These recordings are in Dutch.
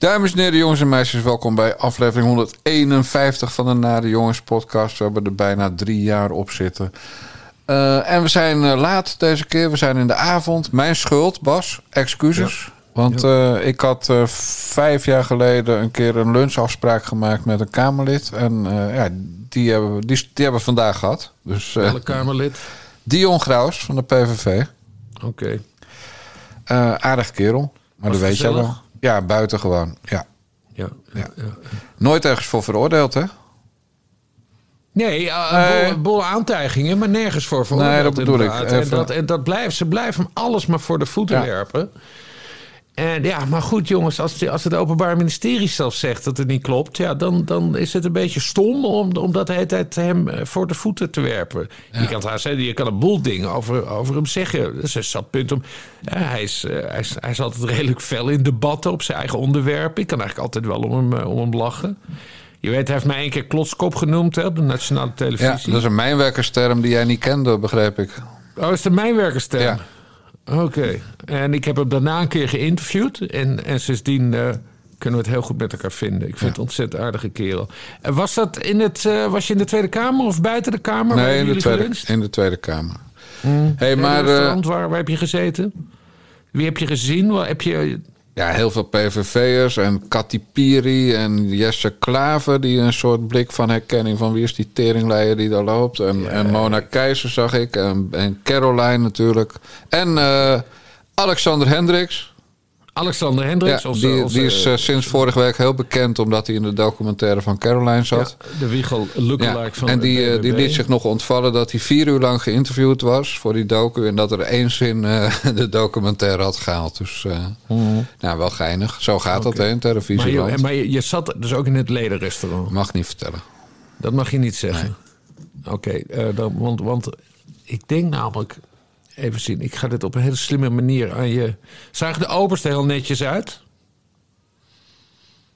Dames en heren, jongens en meisjes, welkom bij aflevering 151 van de Nare Jongens podcast. We hebben er bijna drie jaar op zitten. Uh, en we zijn uh, laat deze keer. We zijn in de avond. Mijn schuld, Bas. Excuses. Ja. Want uh, ik had vijf jaar geleden een keer een lunchafspraak gemaakt met een Kamerlid. En ja, die hebben, die, die hebben we vandaag gehad. Dus, Welke Kamerlid? Dion Graus van de PVV. Oké. Okay. aardig kerel. Maar dat weet je wel. Ja, buiten gewoon. Ja. Ja, ja. ja, Nooit ergens voor veroordeeld, hè? Nee, uh, bolle, bolle aantijgingen, maar nergens voor veroordeeld. Nee, dat bedoel ik. En, dat, en dat blijft, ze blijven alles maar voor de voeten ja. werpen. En ja, maar goed jongens, als, als het Openbaar Ministerie zelf zegt dat het niet klopt... Ja, dan, dan is het een beetje stom om, om dat de hele tijd hem voor de voeten te werpen. Ja. Je, kan het zeggen, je kan een boel dingen over, over hem zeggen. Dat is een punt om... Ja, hij, is, hij, is, hij is altijd redelijk fel in debatten op zijn eigen onderwerpen. Ik kan eigenlijk altijd wel om hem, om hem lachen. Je weet, hij heeft mij één keer klotskop genoemd hè, op de nationale televisie. Ja, dat is een mijnwerkersterm die jij niet kende, begreep ik. Oh, is de mijnwerkersterm? Ja. Oké. Okay. En ik heb hem daarna een keer geïnterviewd. En, en sindsdien uh, kunnen we het heel goed met elkaar vinden. Ik vind ja. het een ontzettend aardige kerel. En was, dat in het, uh, was je in de Tweede Kamer of buiten de Kamer? Nee, in de, tweede, in de Tweede Kamer. Mm. Hey, maar, uh, waar, waar heb je gezeten? Wie heb je gezien? Waar heb je... Ja, heel veel PVV'ers en Kati Piri en Jesse Klaver... die een soort blik van herkenning van wie is die teringleier die daar loopt. En, ja. en Mona Keizer zag ik en, en Caroline natuurlijk. En uh, Alexander Hendricks. Alexander Hendricks. Ja, onze, die, onze, die is uh, sinds vorige week heel bekend omdat hij in de documentaire van Caroline zat. Ja, de Wiegel lookalike ja, van En die, uh, die liet zich nog ontvallen dat hij vier uur lang geïnterviewd was voor die docu. En dat er één zin uh, de documentaire had gehaald. Dus mm. nou, wel geinig. Zo gaat okay. dat hè, in televisie. Maar, je, maar je, je, zat dus ook in het ledenrestaurant? Mag niet vertellen. Dat mag je niet zeggen? Nee. Oké, okay, want, want ik denk namelijk Even zien, ik ga dit op een hele slimme manier aan je. Zagen de opers er heel netjes uit?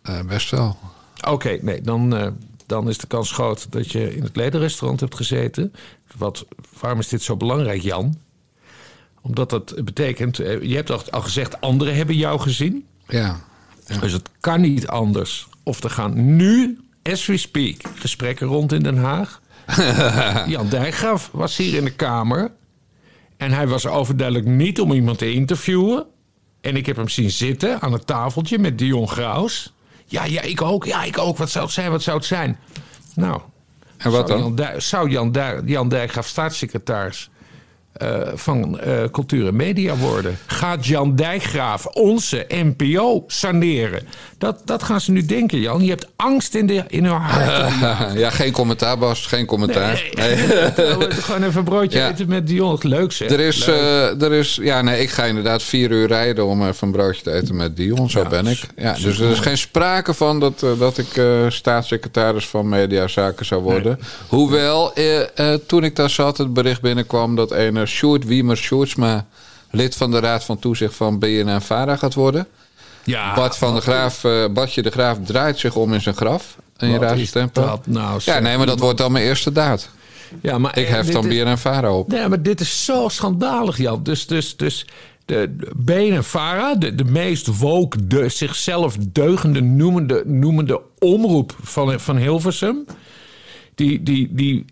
Uh, best wel. Oké, okay, nee, dan, uh, dan is de kans groot dat je in het ledenrestaurant hebt gezeten. Wat, waarom is dit zo belangrijk, Jan? Omdat dat betekent, uh, je hebt al, al gezegd, anderen hebben jou gezien. Ja, ja. Dus het kan niet anders. Of er gaan nu, as we speak, gesprekken rond in Den Haag. Jan Dijkgraaf was hier in de Kamer. En hij was overduidelijk niet om iemand te interviewen. En ik heb hem zien zitten aan het tafeltje met Dion Graus. Ja, ja, ik ook. Ja, ik ook. Wat zou het zijn? Wat zou het zijn? Nou. En wat dan? Jan Dij, zou Jan, Dij, Jan Dijkgraaf staatssecretaris uh, van uh, Cultuur en Media worden? Gaat Jan Dijkgraaf onze NPO saneren? Dat, dat gaan ze nu denken, Jan. Je hebt angst in, de, in hun hart. ja, geen commentaar, Bas. Geen commentaar. Nee, nee. nee. gewoon even een broodje ja. eten met Dion. Leuk zeg. Er is, er is, ja, nee, ik ga inderdaad vier uur rijden om even een broodje te eten met Dion. Zo ja, ben ik. Ja, dus er is geen sprake van dat, dat ik staatssecretaris van Mediazaken zou worden. Hoewel, toen ik daar zat, het bericht binnenkwam dat een Sjoerd Wiemer Sjoerdsma lid van de Raad van Toezicht van BNN-Vara gaat worden. Ja, Bart van de Graaf, uh, Bartje de Graaf draait zich om in zijn graf. In je raadse tempo. Nou, ja, nee, maar dat wordt dan mijn eerste daad. Ja, maar, ik hef dan BNN-Vara op. Nee, maar dit is zo schandalig, Jan. Dus, dus, dus de, de BNN-Vara, de, de meest woke, de, zichzelf deugende noemende, noemende omroep van, van Hilversum... Die, die, die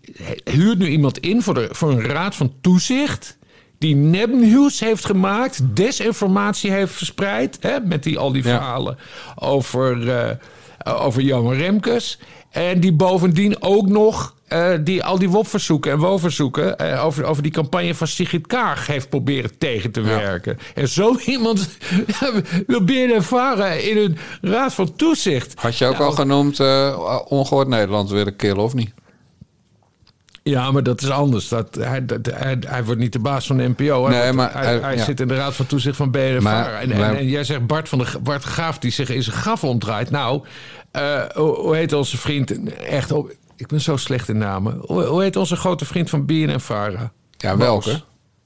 huurt nu iemand in voor, de, voor een raad van toezicht die nepnieuws heeft gemaakt, desinformatie heeft verspreid. Hè, met die, al die verhalen ja. over, uh, over Jan Remkes. En die bovendien ook nog uh, die, al die WOP-verzoeken en WO-verzoeken... Uh, over, over die campagne van Sigrid Kaag heeft proberen tegen te werken. Ja. En zo iemand wil ervaren in een raad van toezicht. Had je ook nou, al genoemd ongehoord Nederland willen killen, of niet? Ja, maar dat is anders. Dat, hij, dat, hij, hij wordt niet de baas van de NPO. Nee, maar, hij, hij ja. zit in de raad van toezicht van BNF. En, en, en, jij zegt Bart van de Bart Gaaf die zich in zijn gaf omdraait. Nou, uh, hoe, heet onze vriend? Echt, oh, ik ben zo slecht in namen. Hoe, hoe heet onze grote vriend van BNF Vara? Ja, welke?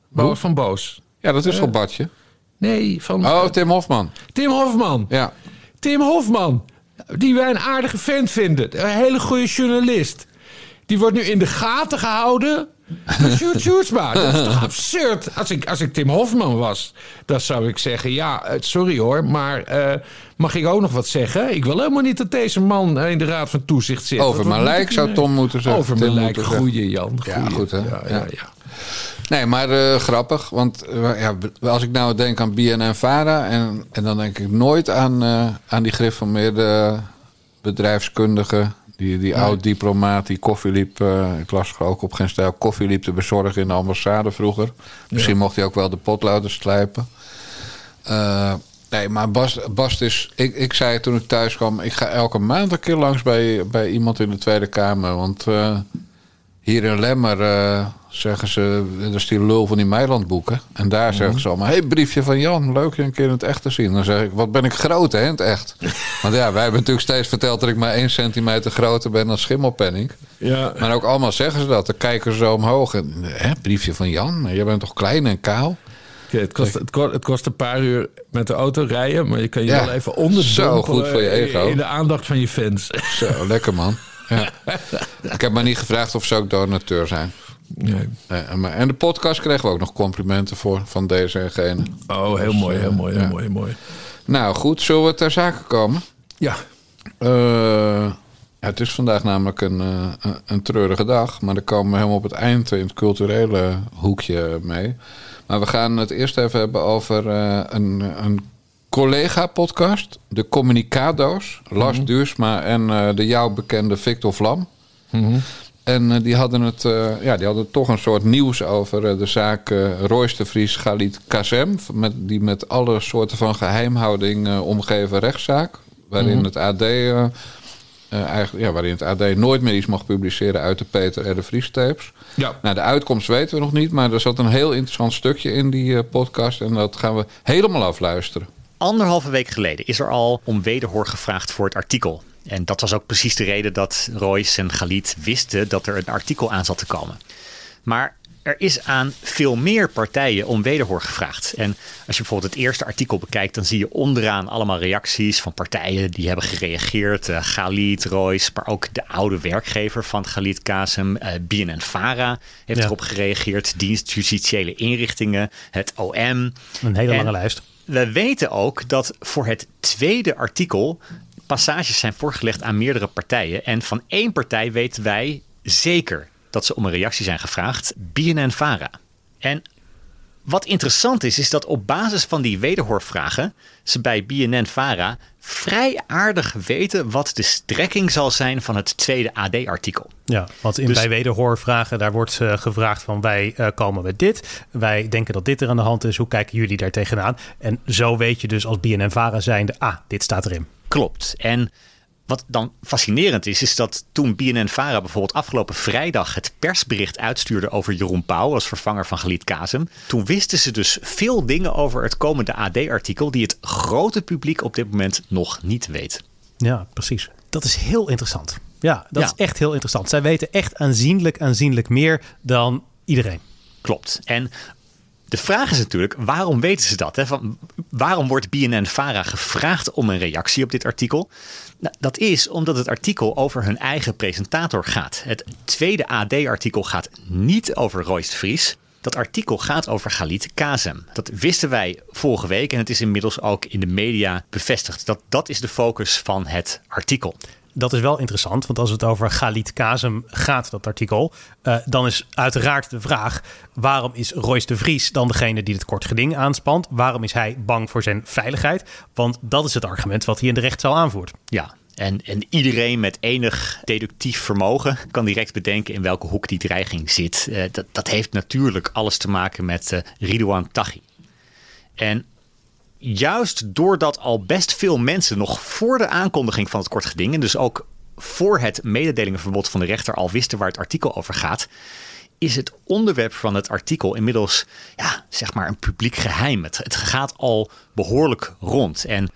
Boos van Boos. Ja, dat is uh, wel Bartje. Nee, van... Oh, Tim Hofman. Tim Hofman. Ja. Tim Hofman. Die wij een aardige vent vinden. Een hele goede journalist. Die wordt nu in de gaten gehouden Shoot, shoot maar. Dat is toch absurd. Als ik, als ik Tim Hofman was, dan zou ik zeggen... ja, eh, sorry hoor, maar eh, mag ik ook nog wat zeggen? Ik wil helemaal niet dat deze man in de Raad van Toezicht zit. Over mijn lijk zou Tom moeten zeggen. Over mijn lijk, goeie Jan. Ja, goeie. goed, hè? Ja, ja, Ja. ja. Nee, maar eh, grappig. Want eh, ja, als ik nou denk aan BNN-Vara... En, en dan denk ik nooit aan, eh, aan die gereformeerde bedrijfskundige... Die, die oud-diplomaat die koffie liep... eh, ik las ook op geen stijl... koffie liep te bezorgen in de ambassade vroeger. Misschien mocht hij ook wel de potloden slijpen. Eh, nee, maar Bas, Bas is... Ik, ik zei toen ik thuis kwam... ik ga elke maand een keer langs bij, bij iemand in de Tweede Kamer. Want... eh, hier in Lemmer zeggen ze, dat is die lul van die Meilandboeken. En daar zeggen ze allemaal, hey, briefje van Jan, leuk je een keer in het echt te zien. Dan zeg ik, wat ben ik groot hè, in het echt. Want ja, wij hebben natuurlijk steeds verteld dat ik maar één centimeter groter ben dan Schimmelpenning. Ja. Maar ook allemaal zeggen ze dat, dan kijken ze zo omhoog. En, hè, briefje van Jan, jij bent toch klein en kaal? Het, kost, het, kost, het kost een paar uur met de auto rijden, maar je kan je Ja, wel even onderdompelen zo goed voor je ego. in de aandacht van je fans. Zo, lekker man. Ja. Ik heb maar niet gevraagd of ze ook donateur zijn. Nee. En de podcast kregen we ook nog complimenten voor van deze en gene. Oh, heel mooi, heel mooi, heel ja. mooi, heel mooi. Nou goed, zullen we ter zake komen? Ja, Eh, het is vandaag namelijk een, eh, een, een treurige dag. Maar daar komen we helemaal op het eind in het culturele hoekje mee. Maar we gaan het eerst even hebben over eh, een, een collega-podcast. De Communicado's. Lars Duursma en eh, de jou bekende Victor Vlam. En eh, die, hadden het, eh, ja, die hadden toch een soort nieuws over eh, de zaak Royce de Vries Galit Kazem. Met, die met alle soorten van geheimhouding eh, omgeven rechtszaak. Waarin het AD. eigenlijk, ja, waarin het AD nooit meer iets mag publiceren uit de Peter R. de Vries tapes. Ja. Nou, de uitkomst weten we nog niet, maar er zat een heel interessant stukje in die podcast. En dat gaan we helemaal afluisteren. Anderhalve week geleden is er al om wederhoor gevraagd voor het artikel. En dat was ook precies de reden dat Royce en Galit wisten dat er een artikel aan zat te komen. Maar er is aan veel meer partijen om wederhoor gevraagd. En als je bijvoorbeeld het eerste artikel bekijkt, dan zie je onderaan allemaal reacties van partijen die hebben gereageerd. Uh, Galit, Royce, maar ook de oude werkgever van Galit Kasem, uh, BNN-Vara, heeft Ja. erop gereageerd. Dienst Justitiële Inrichtingen, het OM. Een hele En- lange lijst. we weten ook dat voor het tweede artikel passages zijn voorgelegd aan meerdere partijen. En van één partij weten wij zeker dat ze om een reactie zijn gevraagd: BNN-Vara. En wat interessant is, is dat op basis van die wederhoorvragen ze bij BNN-Vara vrij aardig weten wat de strekking zal zijn van het tweede AD-artikel. Ja, want in, Dus- bij wederhoorvragen, daar wordt eh, gevraagd van wij eh, komen met dit. Wij denken dat dit er aan de hand is. Hoe kijken jullie daar tegenaan? En zo weet je dus als BNN-Vara zijnde, ah, dit staat erin. Klopt. En wat dan fascinerend is, is dat toen BNN-Vara bijvoorbeeld afgelopen vrijdag het persbericht uitstuurde over Jeroen Pauw als vervanger van Galit Kazem, toen wisten ze dus veel dingen over het komende AD-artikel die het grote publiek op dit moment nog niet weet. Ja, precies. Dat is heel interessant. Ja, dat Ja. is echt heel interessant. Zij weten echt aanzienlijk, aanzienlijk meer dan iedereen. Klopt. En de vraag is natuurlijk, waarom weten ze dat? Hè? Van, waarom wordt BNN-Vara gevraagd om een reactie op dit artikel? Nou, dat is omdat het artikel over hun eigen presentator gaat. Het tweede AD-artikel gaat niet over Royce Vries. Dat artikel gaat over Galit Kazem. Dat wisten wij vorige week en het is inmiddels ook in de media bevestigd. Dat, dat is de focus van het artikel. Dat is wel interessant, want als het over Galit Kazem gaat, dat artikel, eh, dan is uiteraard de vraag: waarom is Royce de Vries dan degene die het kort geding aanspant? Waarom is hij bang voor zijn veiligheid? Want dat is het argument wat hij in de rechtszaal aanvoert. Ja, en, en iedereen met enig deductief vermogen kan direct bedenken in welke hoek die dreiging zit. Eh, dat, dat heeft natuurlijk alles te maken met eh Ridouan Taghi. En juist doordat al best veel mensen nog voor de aankondiging van het kort geding, en dus ook voor het mededelingenverbod van de rechter al wisten waar het artikel over gaat, is het onderwerp van het artikel inmiddels ja, zeg maar een publiek geheim. Het, het gaat al behoorlijk rond. En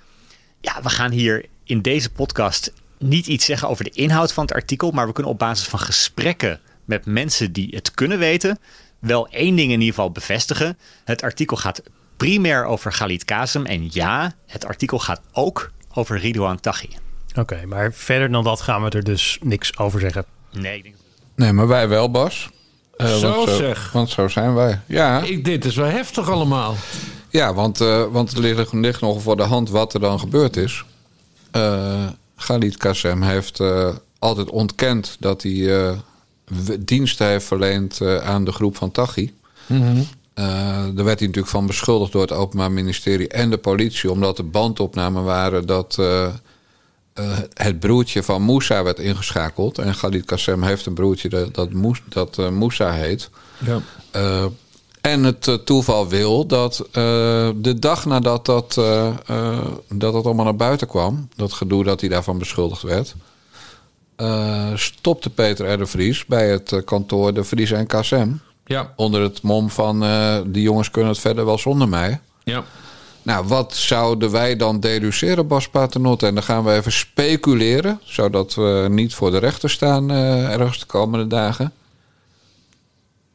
ja, we gaan hier in deze podcast niet iets zeggen over de inhoud van het artikel, maar we kunnen op basis van gesprekken met mensen die het kunnen weten, wel één ding in ieder geval bevestigen. Het artikel gaat primair over Galit Kazem. En ja, het artikel gaat ook over Ridouan Taghi. Oké, maar verder dan dat gaan we er dus niks over zeggen. Nee, ik denk Nee, maar wij wel, Bas. Eh, Zo want zeg. Want zo zijn wij. Ja, Ik, dit is wel heftig allemaal. ja want, eh, want het ligt, ligt nog voor de hand wat er dan gebeurd is. Eh Khalid Kassem heeft eh, altijd ontkend dat hij eh, diensten heeft verleend aan de groep van Taghi. Eh, daar werd hij natuurlijk van beschuldigd door het Openbaar Ministerie en de politie, omdat er bandopnamen waren dat eh, eh, het broertje van Moussa werd ingeschakeld. En Khalid Kassem heeft een broertje dat, dat, dat eh, Moussa heet. Ja. Eh, en het eh, toeval wil dat eh, de dag nadat dat, eh, eh, dat het allemaal naar buiten kwam, dat gedoe dat hij daarvan beschuldigd werd, eh, stopte Peter R. de Vries bij het eh, kantoor de Vries en KSM. Ja. Onder het mom van eh, die jongens kunnen het verder wel zonder mij. Ja. Nou, wat zouden wij dan deduceren, Bas Paternotte? En dan gaan we even speculeren, zodat we niet voor de rechter staan eh, ergens de komende dagen.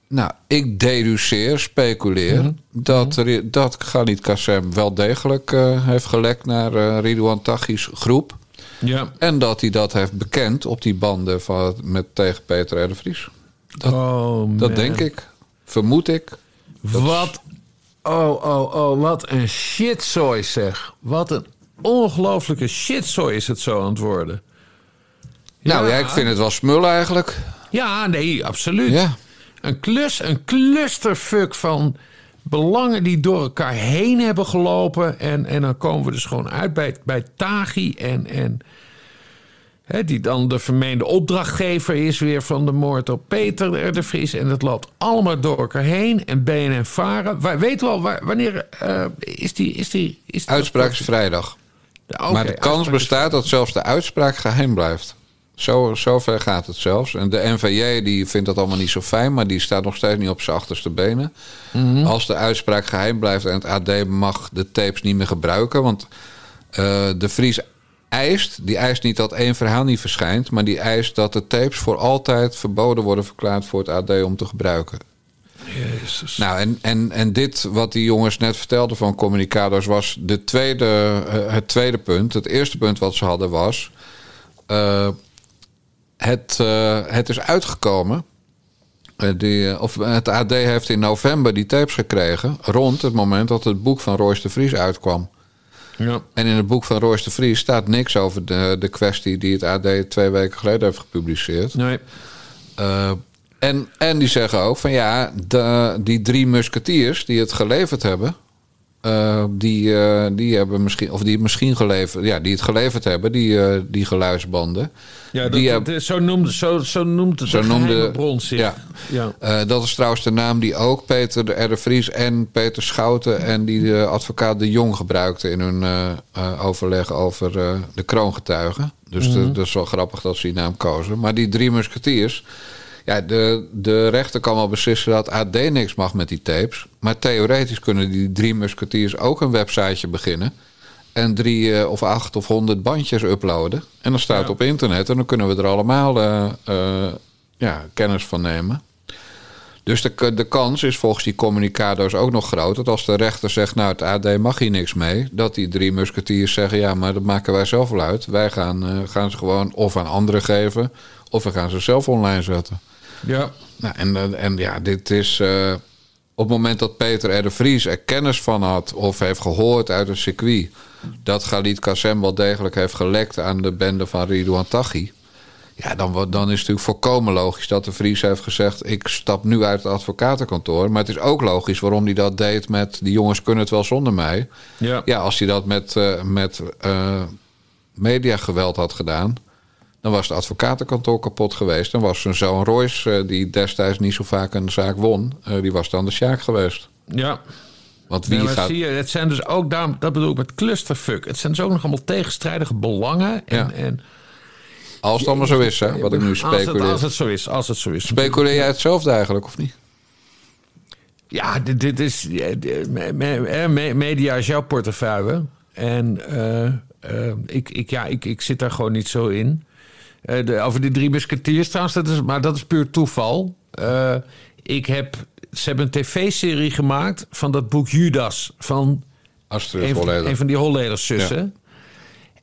Nou, ik deduceer, speculeer, dat, er, dat Khalid Kassem wel degelijk eh, heeft gelekt naar eh Ridouan Taghi's groep. Ja. En dat hij dat heeft bekend op die banden van, met, tegen Peter R. de Vries. Dat, oh, dat denk ik, vermoed ik. Wat. Oh, oh, oh, wat een shitzooi zeg. Wat een ongelooflijke shitzooi is het zo aan het worden. Nou ja, ik vind het wel smul eigenlijk. Ja, nee, absoluut. Ja. Een klus, een clusterfuck van belangen die door elkaar heen hebben gelopen. En, en dan komen we dus gewoon uit bij, bij Tagi en... en die dan de vermeende opdrachtgever is weer van de moord op Peter de Vries. En dat loopt allemaal door elkaar heen. En BNN Varen. Wij weten wel, wa- wanneer eh, is die... Is die is die Uitspraak is vrijdag. Maar de kans bestaat dat zelfs de uitspraak geheim blijft. Zo, zo ver gaat het zelfs. En de NVJ die vindt dat allemaal niet zo fijn, maar die staat nog steeds niet op zijn achterste benen. Mhm. Als de uitspraak geheim blijft en het AD mag de tapes niet meer gebruiken. Want eh, de Vries eist, die eist niet dat één verhaal niet verschijnt, maar die eist dat de tapes voor altijd verboden worden verklaard voor het AD om te gebruiken. Jezus. Nou, en, en, en dit wat die jongens net vertelden van communicators was de tweede, eh, het tweede punt. Het eerste punt wat ze hadden was. eh, het, eh, het is uitgekomen. Die, of het AD heeft in november die tapes gekregen. rond het moment dat het boek van Royce de Vries uitkwam. Ja. En in het boek van Royce de Vries staat niks over de, de kwestie die het AD twee weken geleden heeft gepubliceerd. Nee. Eh, en, en die zeggen ook van ja, de, die drie musketiers die het geleverd hebben, eh, die, eh, die hebben misschien, of die misschien geleverd, ja, die het geleverd hebben, die, eh, die geluidsbanden. Ja, dat, die dat- zo, noemde, zo, zo noemt het Zo de noemde- bron zich. ja. ja. Dat is trouwens de naam die ook Peter de R. de Vries en Peter Schouten en die de advocaat De Jong gebruikten in hun overleg over de kroongetuigen. Dus de- dat is wel grappig dat ze die naam kozen. Maar die drie musketiers, ja, de, de rechter kan wel beslissen dat AD niks mag met die tapes. Maar theoretisch kunnen die drie musketiers ook een websiteje beginnen. En drie eh, of acht of honderd bandjes uploaden. En dan staat het Ja. op internet. En dan kunnen we er allemaal eh, eh, ja, kennis van nemen. Dus de, de kans is volgens die communicators ook nog groot... dat als de rechter zegt, nou het AD mag hier niks mee... dat die drie musketiers zeggen, ja, maar dat maken wij zelf wel uit. Wij gaan, gaan ze gewoon of aan anderen geven... of we gaan ze zelf online zetten. Ja. Nou, en, eh, en ja, dit is... eh, op het moment dat Peter R. de Vries er kennis van had... of heeft gehoord uit een circuit... dat Khalid Kassem wel degelijk heeft gelekt aan de bende van Ridouan Taghi... Ja, dan, dan is het natuurlijk volkomen logisch dat de Vries heeft gezegd... ik stap nu uit het advocatenkantoor. Maar het is ook logisch waarom hij dat deed met... die jongens kunnen het wel zonder mij. Ja. Ja, als hij dat met, eh, met eh, mediageweld had gedaan... dan was het advocatenkantoor kapot geweest. Dan was zijn zoon Royce, eh, die destijds niet zo vaak een zaak won... eh, die was dan de sjaak geweest. ja. Want wie gaat... zie je, het zijn dus ook, daarom, dat bedoel ik met clusterfuck. Het zijn dus ook nog allemaal tegenstrijdige belangen. En, Ja. en Als het allemaal zo is, hè, wat ik nu als het, speculeer. als het zo is, als het zo is. Speculeer jij hetzelfde eigenlijk, of niet? Ja, dit, dit is. media is jouw portefeuille. En eh, ik, ik, ja, ik, ik zit daar gewoon niet zo in. Eh, de, over die drie musketiers trouwens, dat is, maar dat is puur toeval. Eh, ik heb, ze hebben een tv-serie gemaakt van dat boek Judas. Van Astrid een van, een van die Holleder-zussen.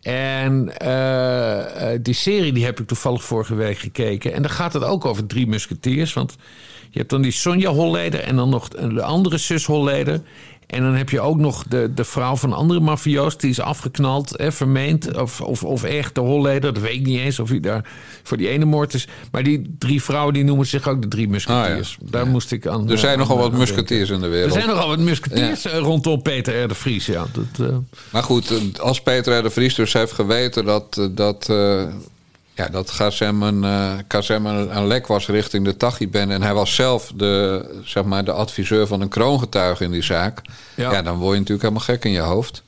En eh, die serie die heb ik toevallig vorige week gekeken. En daar gaat het ook over drie musketiers. Want Je hebt dan die Sonja Holleder en dan nog de andere zus Holleder. En dan heb je ook nog de, de vrouw van andere mafioos. Die is afgeknald, hè, vermeend. Of, of, of echt de Holleder. Dat weet ik niet eens of hij daar voor die ene moord is. Maar die drie vrouwen die noemen zich ook de drie musketiers. Daar moest ik aan Er zijn aan- nogal wat aan musketiers in de wereld. Er zijn nogal wat musketiers eh, rondom Peter R. de Vries. Ja, dat, eh, Maar goed, eh, als Peter R. de Vries dus heeft geweten dat, eh, dat, eh ja, dat Gazem een, Gazem een, een lek was richting de Taliban... en hij was zelf de, zeg maar, de adviseur van een kroongetuige in die zaak... Ja. Ja. dan word je natuurlijk helemaal gek in je hoofd.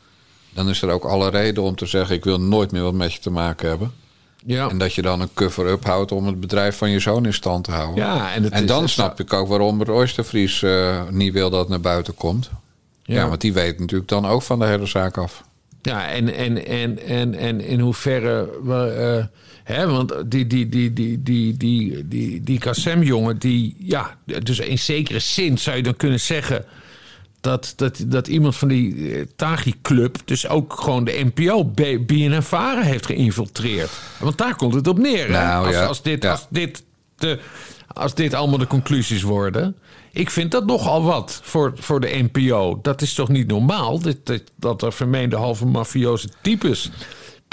Dan is er ook alle reden om te zeggen... ik wil nooit meer wat met je te maken hebben. ja. En dat je dan een cover-up houdt om het bedrijf van je zoon in stand te houden. Ja, en het dan het- snap ik ook waarom Vries eh, niet wil dat het naar buiten komt. Ja. Ja. want die weet natuurlijk dan ook van de hele zaak af. Ja, en, en, en, en, en in hoeverre. we, eh, hè, want die, die, die, die, die, die, die, die Kassem-jongen, die. Ja, dus in zekere zin zou je dan kunnen zeggen. Dat, dat, dat iemand van die eh, Tagi-club. dus ook gewoon de NPO, B- BNNVARA heeft geïnfiltreerd. Want daar komt het op neer. Nou, als, ja. als, dit, Ja. als, dit de, als dit allemaal de conclusies worden. Ik vind dat nogal wat voor, voor de NPO. Dat is toch niet normaal? Dat, dat, dat er vermeende halve mafioze types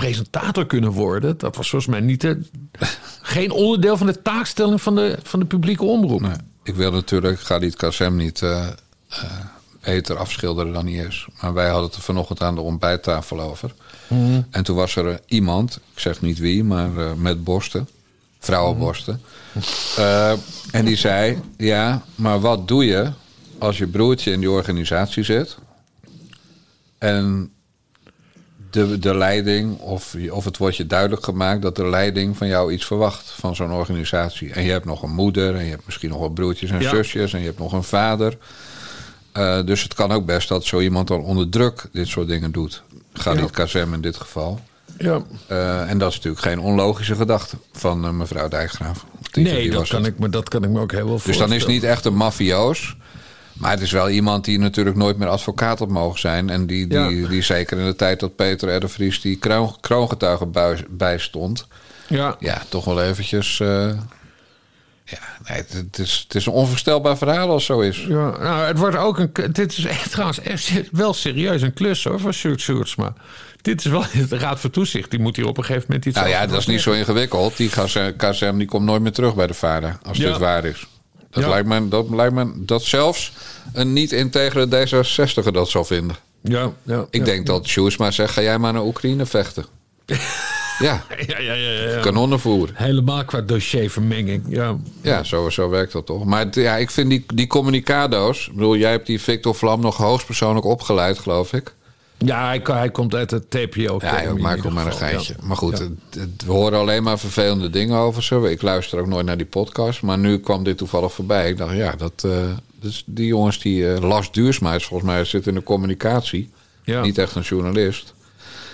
presentator kunnen worden. Dat was volgens mij niet de, geen onderdeel van de taakstelling van de, van de publieke omroep. Nee, ik wil natuurlijk Galit Kassem niet eh, eh, beter afschilderen dan hij is. Maar wij hadden het er vanochtend aan de ontbijttafel over. En toen was er eh, iemand, ik zeg niet wie, maar met borsten. Vrouwenborsten. Eh, en die zei, ja, maar wat doe je als je broertje in die organisatie zit... en de, de leiding, of, of het wordt je duidelijk gemaakt dat de leiding van jou iets verwacht van zo'n organisatie. En je hebt nog een moeder, en je hebt misschien nog wat broertjes en Ja. zusjes, en je hebt nog een vader. Eh, dus het kan ook best dat zo iemand dan onder druk dit soort dingen doet. Galit Ja. Kazem in dit geval. Ja. Eh, en dat is natuurlijk geen onlogische gedachte van eh, mevrouw Dijkgraaf. Die- Nee, dat kan, het. ik me, dat kan ik me ook heel wel Dus voorstellen. dan is het niet echt een mafioos. Maar het is wel iemand die natuurlijk nooit meer advocaat had mogen zijn. En die, die, Ja. die zeker in de tijd dat Peter R. de Vries die kroon, kroongetuige bij, bijstond. Ja. Ja, toch wel eventjes... eh, ja, nee, het, is, het is een onvoorstelbaar verhaal als zo is. Ja, nou, het wordt ook een. Dit is echt trouwens echt wel serieus een klus hoor, voor Sjoerd Sjoerdsma. Dit is wel de Raad van Toezicht. Die moet hier op een gegeven moment iets Nou ja, dat is niet zo ingewikkeld. Die KSM die komt nooit meer terug bij de vader. Als Ja. dit waar is. Dat, Ja. lijkt me, dat lijkt me dat zelfs een niet-integere D66er dat zal vinden. Ja, ja. Ik ja. denk dat Sjoerdsma zegt, ga jij maar naar Oekraïne vechten. ja, Ja, ja, ja, ja. kanonnenvoer. Helemaal qua dossiervermenging. Ja. Ja, zo, zo werkt dat toch. Maar ja, ik vind die, die communicado's... Ik bedoel, jij hebt die Victor Vlam nog hoogstpersoonlijk opgeleid, geloof ik. Ja, hij, hij komt uit het TPO. Ja, ieder ook maar een ja. Maar goed, Ja. het- het- we horen alleen maar vervelende dingen over ze. Ik luister ook nooit naar die podcast. Maar nu kwam dit toevallig voorbij. Ik dacht, ja, dat, eh, dus die jongens die... eh Lars Duursma is volgens mij zit in de communicatie. Ja. Niet echt een journalist.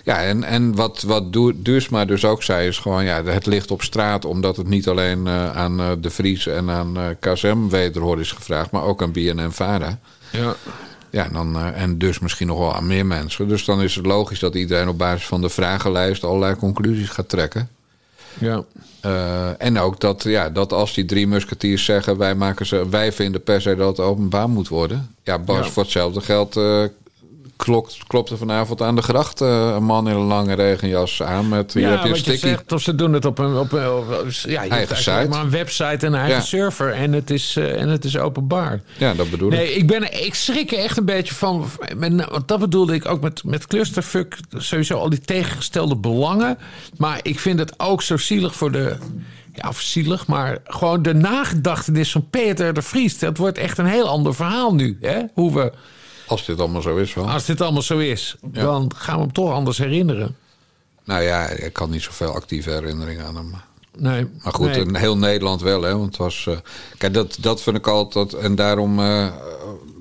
Ja, en, en wat, wat Duursma dus ook zei, is gewoon... Ja, het ligt op straat omdat het niet alleen eh, aan De Vries en aan KSM wederhoor is gevraagd... maar ook aan BNN-Vara. Ja. Ja, dan, eh, en dus misschien nog wel aan meer mensen. Dus dan is het logisch dat iedereen op basis van de vragenlijst allerlei conclusies gaat trekken. Ja. Eh, en ook dat, ja, dat als die drie musketiers zeggen: wij, maken ze, wij vinden per se dat het openbaar moet worden. Ja, Bas, Ja. voor hetzelfde geld eh, klopt, klopt er vanavond aan de gracht eh, een man in een lange regenjas aan. Met ja, je je sticky. zegt, of ze doen het op een, op een op- ja, je eigenlijk site. maar een website en een eigen Ja. server en het is, eh, en het is openbaar. Ja, dat bedoel ik. Nee, ik, ben, ik schrik er echt een beetje van. Want dat bedoelde ik ook met, met clusterfuck. Sowieso al die tegengestelde belangen. Maar ik vind het ook zo zielig voor de... Ja, of zielig, maar gewoon de nagedachtenis van Peter de Vries. Dat wordt echt een heel ander verhaal nu. Hè? Hoe we, Als dit allemaal zo is wel. als dit allemaal zo is, dan gaan we hem toch anders herinneren. Nou ja, ik had niet zoveel actieve herinneringen aan hem. Nee, Maar goed, nee. in heel Nederland wel, hè? Want het was. eh, kijk, dat, dat vind ik altijd. En daarom eh,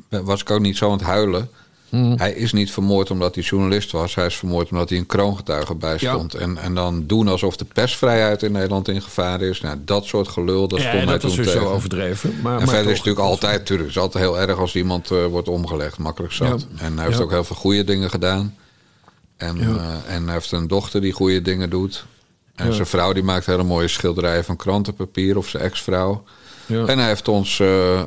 was ik ook niet zo aan het huilen. Hmm. Hij is niet vermoord omdat hij journalist was. Hij is vermoord omdat hij een kroongetuige bij Ja. stond. En, en dan doen alsof de persvrijheid in Nederland in gevaar is. Nou, dat soort gelul, dat ja, stond mij toen sowieso tegen. overdreven. Maar, En maar verder is het natuurlijk altijd, tuurlijk, het is altijd heel erg als iemand eh, wordt omgelegd, makkelijk zat. Ja. En hij heeft ook heel veel goede dingen gedaan. En, eh, en hij heeft een dochter die goede dingen doet. En zijn vrouw die maakt hele mooie schilderijen van krantenpapier, of zijn ex-vrouw. En hij heeft ons eh,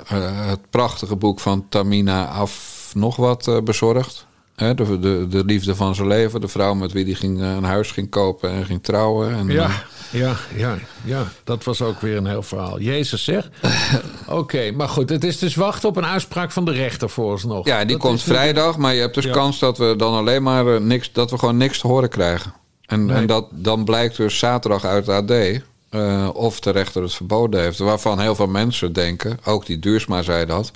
het prachtige boek van Tamina af nog wat eh, bezorgd. De, de, de liefde van zijn leven. De vrouw met wie hij ging, eh, een huis ging kopen en ging trouwen. En, Ja, ja, ja, ja, dat was ook weer een heel verhaal. Jezus zeg. Oké, maar goed, het is dus wachten op een uitspraak van de rechter vooralsnog. ja, die Dat komt vrijdag. Maar je hebt dus Ja. kans dat we dan alleen maar eh, niks... dat we gewoon niks te horen krijgen. En, Nee. en dat, dan blijkt dus zaterdag uit AD... of de rechter het verboden heeft. Waarvan heel veel mensen denken, ook die Duursma zei dat...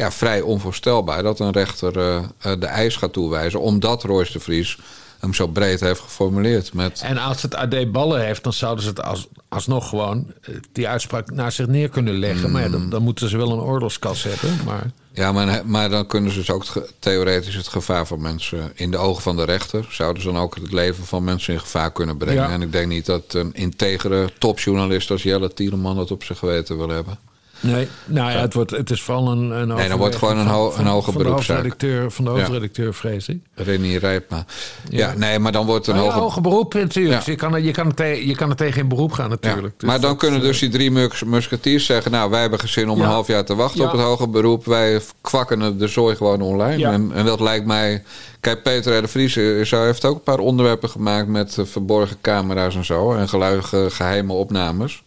ja, vrij onvoorstelbaar dat een rechter eh, eh, de eis gaat toewijzen... omdat Royce de Vries hem zo breed heeft geformuleerd. Met, En als het AD ballen heeft, dan zouden ze het als, alsnog gewoon eh, die uitspraak naar zich neer kunnen leggen. Maar ja, Hmm. dan, dan moeten ze wel een oorlogskas hebben. Maar ja, maar, maar dan kunnen ze dus ook het theoretisch het gevaar van mensen... in de ogen van de rechter... zouden ze dan ook het leven van mensen in gevaar kunnen brengen. Ja. En ik denk niet dat een integere topjournalist als Jelle Tieleman... dat op zijn geweten wil hebben. Nee, nou ja, het, wordt, het is vooral een, een Nee, dan wordt gewoon een, ho- een hoge van de beroepszaak. hoofdredacteur, van de Ja. hoofdredacteur, vrees ik. Renier Rijpma. Ja. nee, maar dan wordt een Nou ja, hoge... hoge beroep natuurlijk. Je, kan je, kan tegen, je kan er tegen in beroep gaan natuurlijk. Dus maar dan dat, kunnen eh, dus die drie mus- musketiers zeggen... nou, wij hebben geen zin om een half jaar te wachten op het hoger beroep. Wij kwakken de zooi gewoon online. En, en dat lijkt mij... Kijk, Peter de Vries eh, heeft ook een paar onderwerpen gemaakt... met eh, verborgen camera's en zo. En geluige geheime opnames.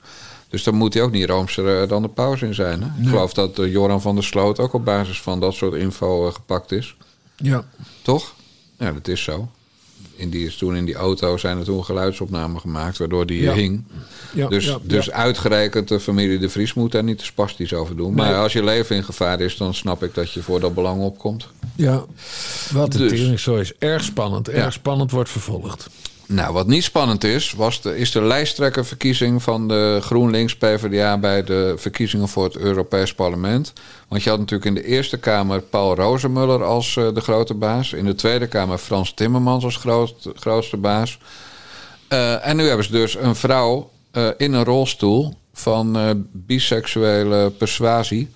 Dus dan moet hij ook niet roomser eh, dan de pauze in zijn. Hè? Ik geloof dat eh, Joran van der Sloot ook op basis van dat soort info eh, gepakt is. Ja. Toch? Ja, dat is zo. In die, is toen in die auto zijn er toen geluidsopnamen gemaakt... waardoor die Ja. hing. Ja, Dus, ja, dus ja. uitgerekend de familie De Vries moet daar niet te spastisch over doen. Maar Nee. als je leven in gevaar is, dan snap ik dat je voor dat belang opkomt. Ja, wat Dus. teringzooi is. Erg spannend. Erg Ja. spannend wordt vervolgd. Nou, wat niet spannend is, was is de lijsttrekkerverkiezing van de GroenLinks PvdA bij de verkiezingen voor het Europees Parlement. Want je had natuurlijk in de Eerste Kamer Paul Rozemuller als eh, de grote baas. In de Tweede Kamer Frans Timmermans als groot, grootste baas. Eh, en nu hebben ze dus een vrouw eh, in een rolstoel van biseksuele persuasie.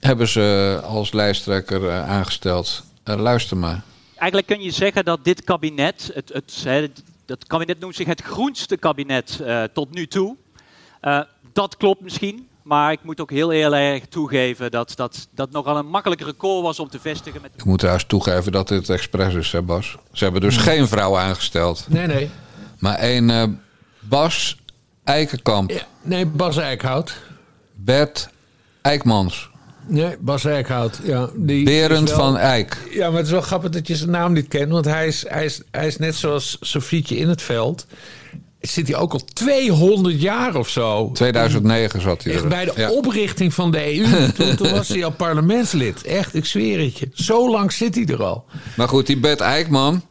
hebben ze als lijsttrekker aangesteld. Luister maar. Eigenlijk kun je zeggen dat dit kabinet, het, het, hè, dat kabinet noemt zich het groenste kabinet eh, tot nu toe. Eh, dat klopt misschien, maar ik moet ook heel eerlijk toegeven dat dat, dat nogal een makkelijk record was om te vestigen. Met... Ik moet trouwens toegeven dat dit expres is, hè Bas? Ze hebben dus geen vrouw aangesteld. Nee, nee. Maar een eh, Bas Eikenkamp, Ja, nee, Bas Eickhout. Bert Eikmans, Nee, Bas Eickhout. Ja, die Berend wel- van Eijk. Ja, maar het is wel grappig dat je zijn naam niet kent. Want hij is, hij is, hij is net zoals Sofietje in het veld. Zit hij ook al 200 jaar of zo. 2009 zat hij er. bij de Ja. oprichting van de EU. toen, toen was hij al parlementslid. Echt, ik zweer het je. Zo lang zit hij er al. Maar goed, die Bert Eikman,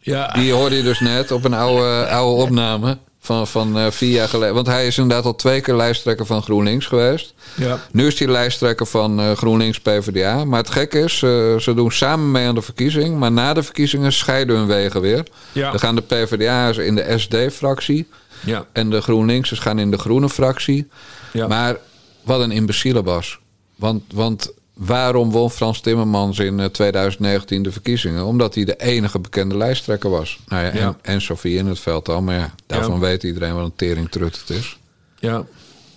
Ja, die hoorde je dus net op een oude, oude opname van, van eh, vier jaar geleden. Want hij is inderdaad al twee keer lijsttrekker van GroenLinks geweest. ja. Nu is hij lijsttrekker van eh, GroenLinks PvdA. Maar het gekke is, eh, ze doen samen mee aan de verkiezing. Maar na de verkiezingen scheiden hun wegen weer. Ja. Dan gaan de PvdA's in de SD-fractie. ja. En de GroenLinksers gaan in de groene fractie. Ja. Maar wat een imbeciele Bas. Want, want waarom won Frans Timmermans in eh, 2019 de verkiezingen? Omdat hij de enige bekende lijsttrekker was. Nou ja, Ja. En, en Sofie in het veld al. Maar ja, daarvan Ja. weet iedereen wat een teringtrut het is. ja.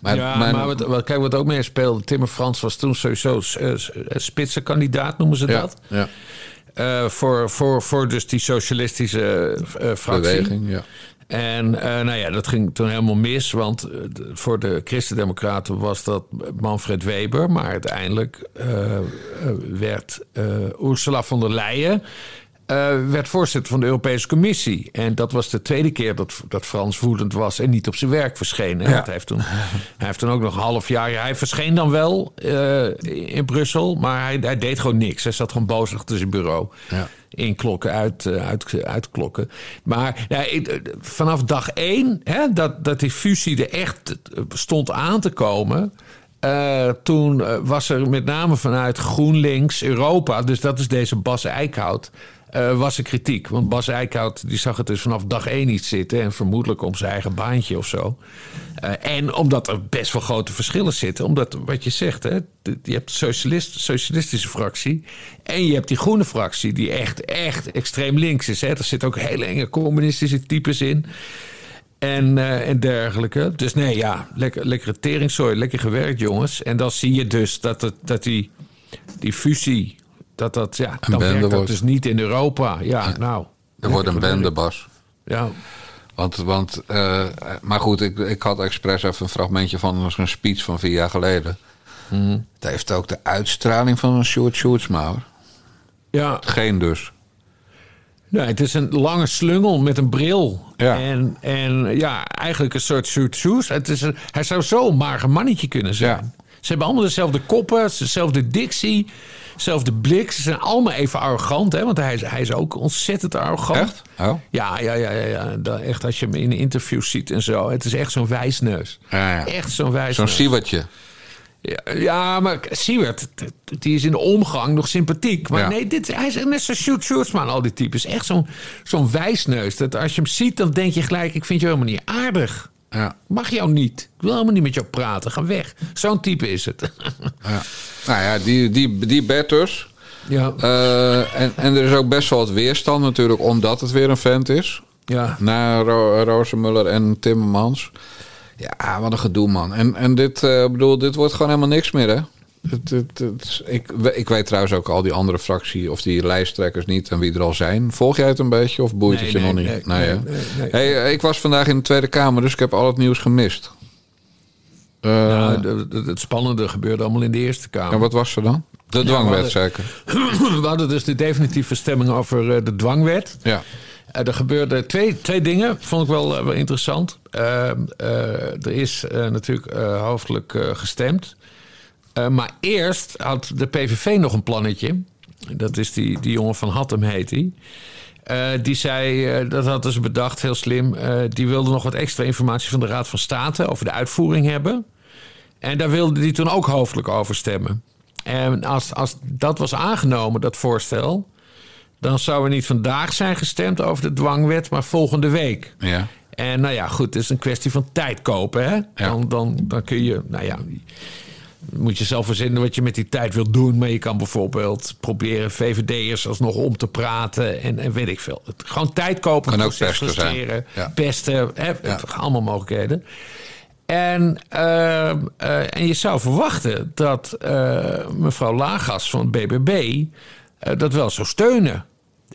Maar, ja, maar- maar wat, wat, kijk wat ook mee speelde. Timmer Frans was toen sowieso uh, spitsenkandidaat, noemen ze ja, dat. ja, Eh, voor, voor, voor dus die socialistische eh, fractie. beweging, ja. En eh, nou ja, dat ging toen helemaal mis. Want eh, voor de Christendemocraten was dat Manfred Weber. Maar uiteindelijk eh, werd eh, Ursula von der Leyen... werd voorzitter van de Europese Commissie. En dat was de tweede keer dat, dat Frans woedend was... en niet op zijn werk verscheen. Ja. Hij, heeft toen, hij heeft toen ook nog een half jaar... Hij verscheen dan wel in Brussel, maar hij, hij deed gewoon niks. Hij zat gewoon boos achter zijn bureau Ja. Inklokken, uit, eh, uit, uitklokken. Maar ik- eh, vanaf dag één, hè, dat, dat die fusie er echt stond aan te komen. Eh, toen eh, was er met name vanuit GroenLinks Europa, dus dat is deze Bas Eickhout, eh, was er kritiek. Want Bas Eickhout die zag het dus vanaf dag één niet zitten. En vermoedelijk om zijn eigen baantje of zo. En omdat er best wel grote verschillen zitten. Omdat, wat je zegt, hè, je hebt de socialist, socialistische fractie. En je hebt die groene fractie, die echt, echt extreem links is. Hè. Er zitten ook hele enge communistische types in. En, eh, en dergelijke. Dus nee, ja, lekker, lekkere teringzooi, lekker gewerkt, jongens. En dan zie je dus dat, het, dat die, die fusie, dat dat, ja, dan werkt dat wordt. dus niet in Europa. Ja, nou. Er wordt een lekker bende, gewerkt. Bas. Ja, Want, want eh, maar goed, ik, ik had expres even een fragmentje van een speech van vier jaar geleden. Mhm. Het heeft ook de uitstraling van een Sjoerd Sjoerdsma. hoor. ja. Geen dus. Nee, het is een lange slungel met een bril. Ja. En, en ja, eigenlijk een soort shoot. Het is een, hij zou zo een mager mannetje kunnen zijn. Ja. Ze hebben allemaal dezelfde koppen, dezelfde dictie, dezelfde blik. Ze zijn allemaal even arrogant, hè? want hij is, hij is ook ontzettend arrogant. Echt? Oh. Ja, ja, ja, ja, ja. Dat, echt als je hem in interviews ziet en zo. Het is echt zo'n wijsneus. Ja, ja. Echt zo'n wijsneus. Zo'n siewertje. Ja, ja, maar Siewert, die is in de omgang nog sympathiek. Maar Ja. nee, dit, hij is net zo'n Sjoerd Sjoerdsman, al die types. Echt zo'n zo'n wijsneus. Dat als je hem ziet, dan denk je gelijk... ik vind je helemaal niet aardig. Ja. Mag jou niet. Ik wil helemaal niet met jou praten. Ga weg. Zo'n type is het. ja. Nou ja, die, die, die Bert dus. ja, Eh, en, en er is ook best wel wat weerstand natuurlijk, omdat het weer een vent is. ja. Na Ro Rozenmuller en Timmermans. Ja, wat een gedoe, man. En, en dit, eh, bedoel, dit wordt gewoon helemaal niks meer, hè? Het, het, het- ik, ik weet trouwens ook al die andere fractie of die lijsttrekkers niet en wie er al zijn. Volg jij het een beetje of boeit Nee, het je nee, nog niet? nee, Nee, hè? nee, nee, nee. Hey, ik was vandaag in de Tweede Kamer, dus ik heb al het nieuws gemist. Eh, Nou, de- het spannende gebeurde allemaal in de Eerste Kamer. en wat was er dan? De dwangwet, hadden- zeker. We hadden dus de definitieve stemming over eh, de dwangwet. Ja. Eh, er gebeurden twee, twee dingen, vond ik wel, eh, wel interessant. Eh, eh, er is natuurlijk hoofdelijk gestemd. Maar eerst had de PVV nog een plannetje. Dat is die, die jongen van Hattem, heet hij. Die zei, dat hadden ze bedacht, heel slim. die wilde nog wat extra informatie van de Raad van State over de uitvoering hebben. En daar wilde die toen ook hoofdelijk over stemmen. En als, als dat was aangenomen, dat voorstel, dan zou er niet vandaag zijn gestemd over de dwangwet, maar volgende week. Ja. En nou ja, goed, het is een kwestie van tijd kopen. Hè? Dan, dan, dan kun je, nou ja, moet je zelf verzinnen wat je met die tijd wilt doen. Maar je kan bijvoorbeeld proberen VVD'ers alsnog om te praten en, en weet ik veel. Het, gewoon tijd kopen, Kan ook pesten zijn. frustreren, Ja. pesten, hè, Ja. allemaal mogelijkheden. En, ehm, eh, en je zou verwachten dat eh, mevrouw Lagas van BBB eh, dat wel zou steunen.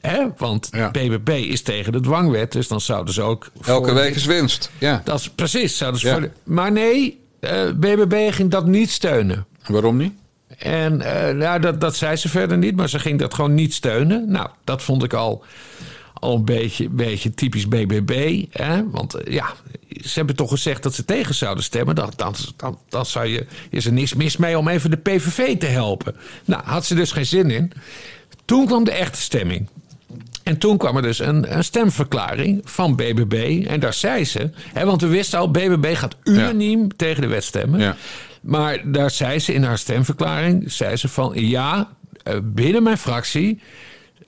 Hè? Want Ja. BBB is tegen de dwangwet, dus dan zouden ze ook... Elke week is winst. Ja. Dat is precies. Zouden ze Ja. voor maar nee, eh, BBB ging dat niet steunen. Waarom niet? En eh, nou, dat, dat zei ze verder niet, maar ze ging dat gewoon niet steunen. Nou, dat vond ik al, al een beetje, beetje typisch BBB. Hè? Want eh, ja, ze hebben toch gezegd dat ze tegen zouden stemmen. Dan, dan, dan, dan zou je, is er niks mis mee om even de PVV te helpen. Nou, had ze dus geen zin in. Toen kwam de echte stemming. En toen kwam er dus een, een stemverklaring van BBB. En daar zei ze... Hè, want we wisten al, BBB gaat unaniem tegen de wet stemmen. Ja. Maar daar zei ze in haar stemverklaring... zei ze van ja, eh, binnen mijn fractie...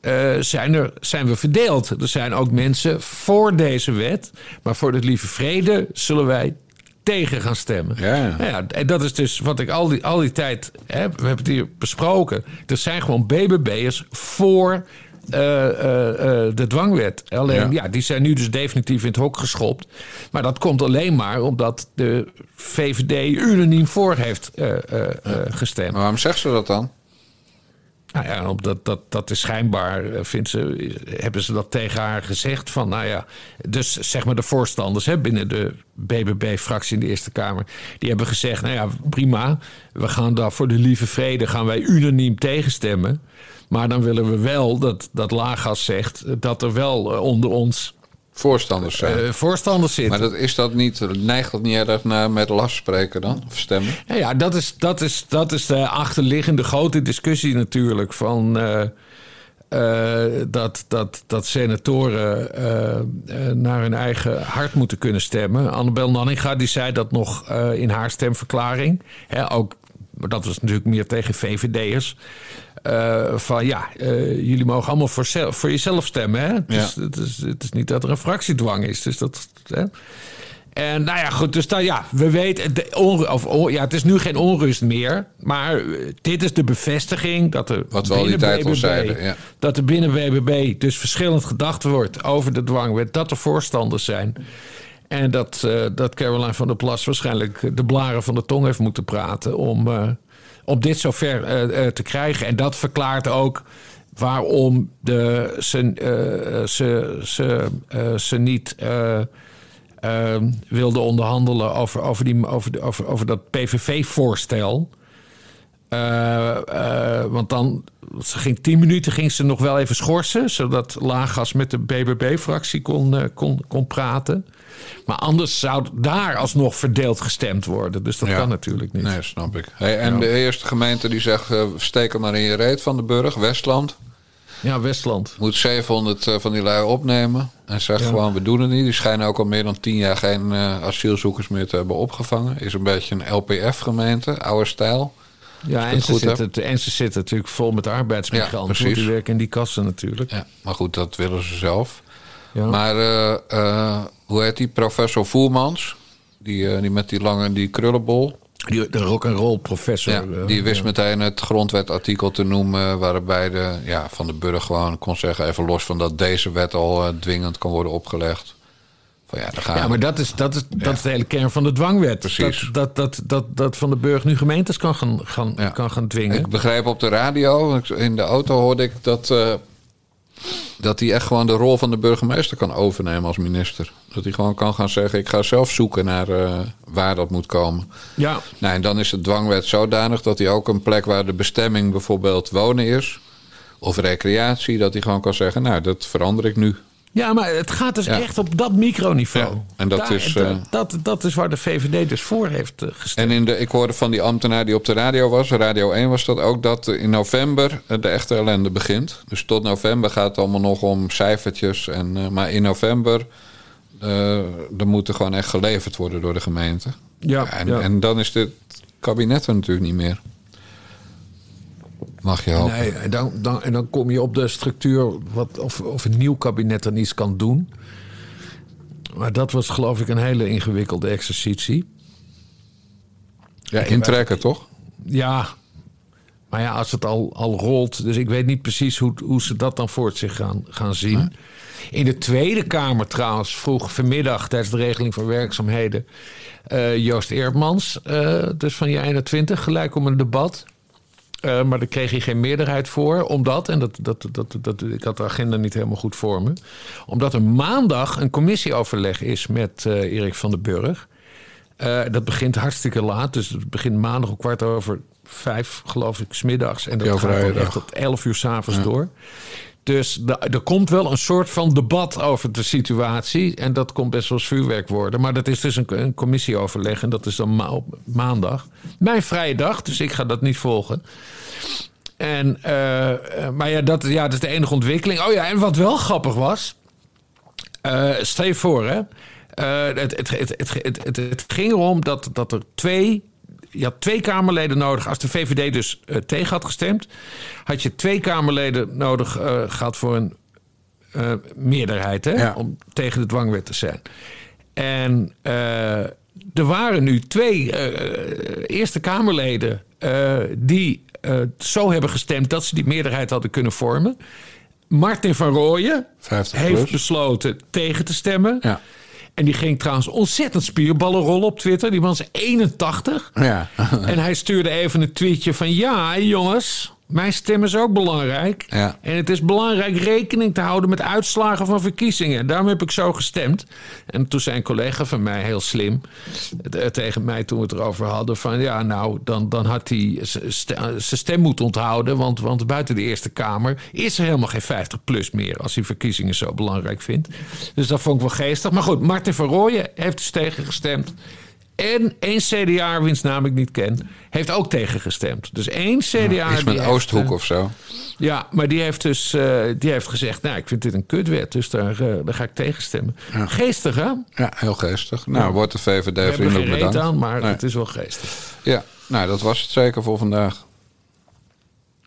eh, zijn, er, zijn we verdeeld. Er zijn ook mensen voor deze wet. Maar voor de lieve vrede zullen wij tegen gaan stemmen. Ja. Nou ja, en dat is dus wat ik al die, al die tijd... Hè, we hebben het hier besproken. Er zijn gewoon BBB'ers voor... eh, eh, eh, de dwangwet. Alleen, Ja. ja. die zijn nu dus definitief in het hok geschopt. Maar dat komt alleen maar omdat de VVD unaniem voor heeft gestemd. Maar waarom zegt ze dat dan? Nou ja, omdat dat, dat is schijnbaar, vindt ze, hebben ze dat tegen haar gezegd. Van, nou ja, dus zeg maar de voorstanders hè, binnen de BBB-fractie in de Eerste Kamer. Die hebben gezegd, nou ja, prima. We gaan daar voor de lieve vrede gaan wij unaniem tegenstemmen. Maar dan willen we wel dat, dat Lagas zegt dat er wel eh, onder ons Voorstanders zijn. eh, voorstanders zitten. maar dat, is dat niet, neigt dat niet erg naar met last spreken dan? Of stemmen? Ja, ja dat, is, dat, is, dat is de achterliggende grote discussie natuurlijk. Van, eh, dat, dat, dat senatoren naar hun eigen hart moeten kunnen stemmen. Annabel Nanninga die zei dat nog in haar stemverklaring. Hè, ook, maar dat was natuurlijk meer tegen VVD'ers. Eh, van ja, eh, jullie mogen allemaal voor, zelf, voor jezelf stemmen. Hè? Het, is, het, is, het is niet dat er een fractiedwang is. Dus dat, hè? En nou ja, goed, dus dan, ja, we weten, de onru- of, on- ja, het is nu geen onrust meer. Maar eh, dit is de bevestiging dat er Wat we al die binnen al BBB zeiden, ja. dat er binnen BBB dus verschillend gedacht wordt over de dwangwet, dat er voorstanders zijn. En dat, eh, dat Caroline van der Plas waarschijnlijk de blaren van de tong heeft moeten praten om, eh, om dit zover eh, eh, te krijgen. En dat verklaart ook waarom de, ze, ze, ze, ze niet eh, eh, wilde onderhandelen over, over, die, over, over, over dat PVV-voorstel. Want dan, ze ging tien minuten ging ze nog wel even schorsen, zodat Lagas met de BBB-fractie kon, eh, kon, kon praten. Maar anders zou daar alsnog verdeeld gestemd worden. Dus dat Ja. kan natuurlijk niet. Nee, snap ik. Hey, en de eerste gemeente die zegt, eh, steek hem maar in je reet van de burg, Westland. Ja, Westland. Moet 700 eh, van die lui opnemen. En zegt Ja. gewoon, we doen het niet. Die schijnen ook al meer dan 10 jaar geen asielzoekers meer te hebben opgevangen. Is een beetje een LPF-gemeente, oude stijl. Ja, en het ze, goed zitten, en ze zitten natuurlijk vol met arbeidsmigranten. Ja, die werken in die kassen natuurlijk. Ja, maar goed, dat willen ze zelf. Ja. Maar eh, eh, hoe heet die? Professor Voermans. Die, eh, die met die lange die krullenbol. Die, de rock'n'roll professor. Ja, eh, die wist ja. meteen het grondwetartikel te noemen. Waarbij de, ja, van de burger gewoon kon zeggen. Even los van dat deze wet al dwingend kan worden opgelegd. Van ja, gaan Ja, maar dat is, dat, is, dat is de hele kern van de dwangwet. Precies. Dat, dat, dat, dat, dat Van de Burg nu gemeentes kan gaan, gaan, Ja. kan gaan dwingen. Ik begreep op de radio, in de auto hoorde ik dat, eh, dat hij echt gewoon de rol van de burgemeester kan overnemen als minister. Dat hij gewoon kan gaan zeggen: ik ga zelf zoeken naar eh, waar dat moet komen. ja, Nou, en dan is de dwangwet zodanig dat hij ook een plek waar de bestemming bijvoorbeeld wonen is, of recreatie, dat hij gewoon kan zeggen: Nou, dat verander ik nu. Ja, maar het gaat dus Ja. echt op dat microniveau. Ja, en dat is, dat, eh, dat, dat is waar de VVD dus voor heeft eh, gestemd. En in de, ik hoorde van die ambtenaar die op de radio was, Radio 1 was dat ook, dat in november eh, de echte ellende begint. Dus tot november gaat het allemaal nog om cijfertjes. En, maar in november, eh er moet er gewoon echt geleverd worden door de gemeente. Ja, en, ja. en dan is dit kabinet er natuurlijk niet meer. Mag je hopen. Nee, en dan, dan, en dan kom je op de structuur wat, of, of een nieuw kabinet dan iets kan doen. Maar dat was geloof ik een hele ingewikkelde exercitie. ja, intrekken toch? Ja, maar ja, als het al, al rolt. Dus ik weet niet precies hoe, hoe ze dat dan voor zich gaan, gaan zien. In de Tweede Kamer trouwens vroeg vanmiddag tijdens de regeling van werkzaamheden... eh, Joost Eerdmans, eh, dus van je 21, gelijk om een debat. Eh, maar daar kreeg hij geen meerderheid voor, omdat, en dat, dat, dat, dat, ik had de agenda niet helemaal goed voor me, omdat er maandag een commissieoverleg is met eh, Erik van den Burg. Eh, dat begint hartstikke laat, dus het begint maandag om kwart over vijf, geloof ik, smiddags. En dat Ja, gaat echt tot elf uur s'avonds door. Dus er komt wel een soort van debat over de situatie. En dat komt best wel vuurwerk worden. Maar dat is dus een, commissieoverleg. En dat is dan op maandag. Mijn vrije dag, dus ik ga dat niet volgen. En, eh, eh, maar ja dat, ja, dat is de enige ontwikkeling. Oh ja, en wat wel grappig was. eh stel je voor, hè. Het, het, het, het, het ging erom dat, dat er twee. Je had twee Kamerleden nodig. Als de VVD dus eh, tegen had gestemd, had je twee Kamerleden nodig eh, gehad voor een eh, meerderheid hè, Ja. om tegen de dwangwet te zijn. En er waren nu twee Eerste Kamerleden die zo hebben gestemd dat ze die meerderheid hadden kunnen vormen. Martin van Rooyen 50 heeft besloten tegen te stemmen. Ja. En die ging trouwens ontzettend spierballen rollen op Twitter. Die man is 81. Ja. En hij stuurde even een tweetje van... ja, jongens, mijn stem is ook belangrijk. Ja. En het is belangrijk rekening te houden met uitslagen van verkiezingen. Daarom heb ik zo gestemd. En toen zei een collega van mij, heel slim... eh, tegen mij toen we het erover hadden... van ja, nou, dan, dan had hij st- zijn stem moeten onthouden... Want, want buiten de Eerste Kamer is er helemaal geen 50-plus meer... als hij verkiezingen zo belangrijk vindt. Dus dat vond ik wel geestig. Maar goed, Martin van Rooyen heeft dus tegen gestemd... En één CDA, wiens naam ik niet ken, heeft ook tegengestemd. Dus één CDA. Iets die met Oosthoek eh, of zo. Ja, maar die heeft dus eh, die heeft gezegd: Nou, ik vind dit een kutwet, dus daar, eh, daar ga ik tegenstemmen. Geestig, hè? Ja, heel geestig. Nou, wordt de VVD vriendelijk bedankt. aan, maar Nee. het is wel geestig. Ja, nou, dat was het zeker voor vandaag.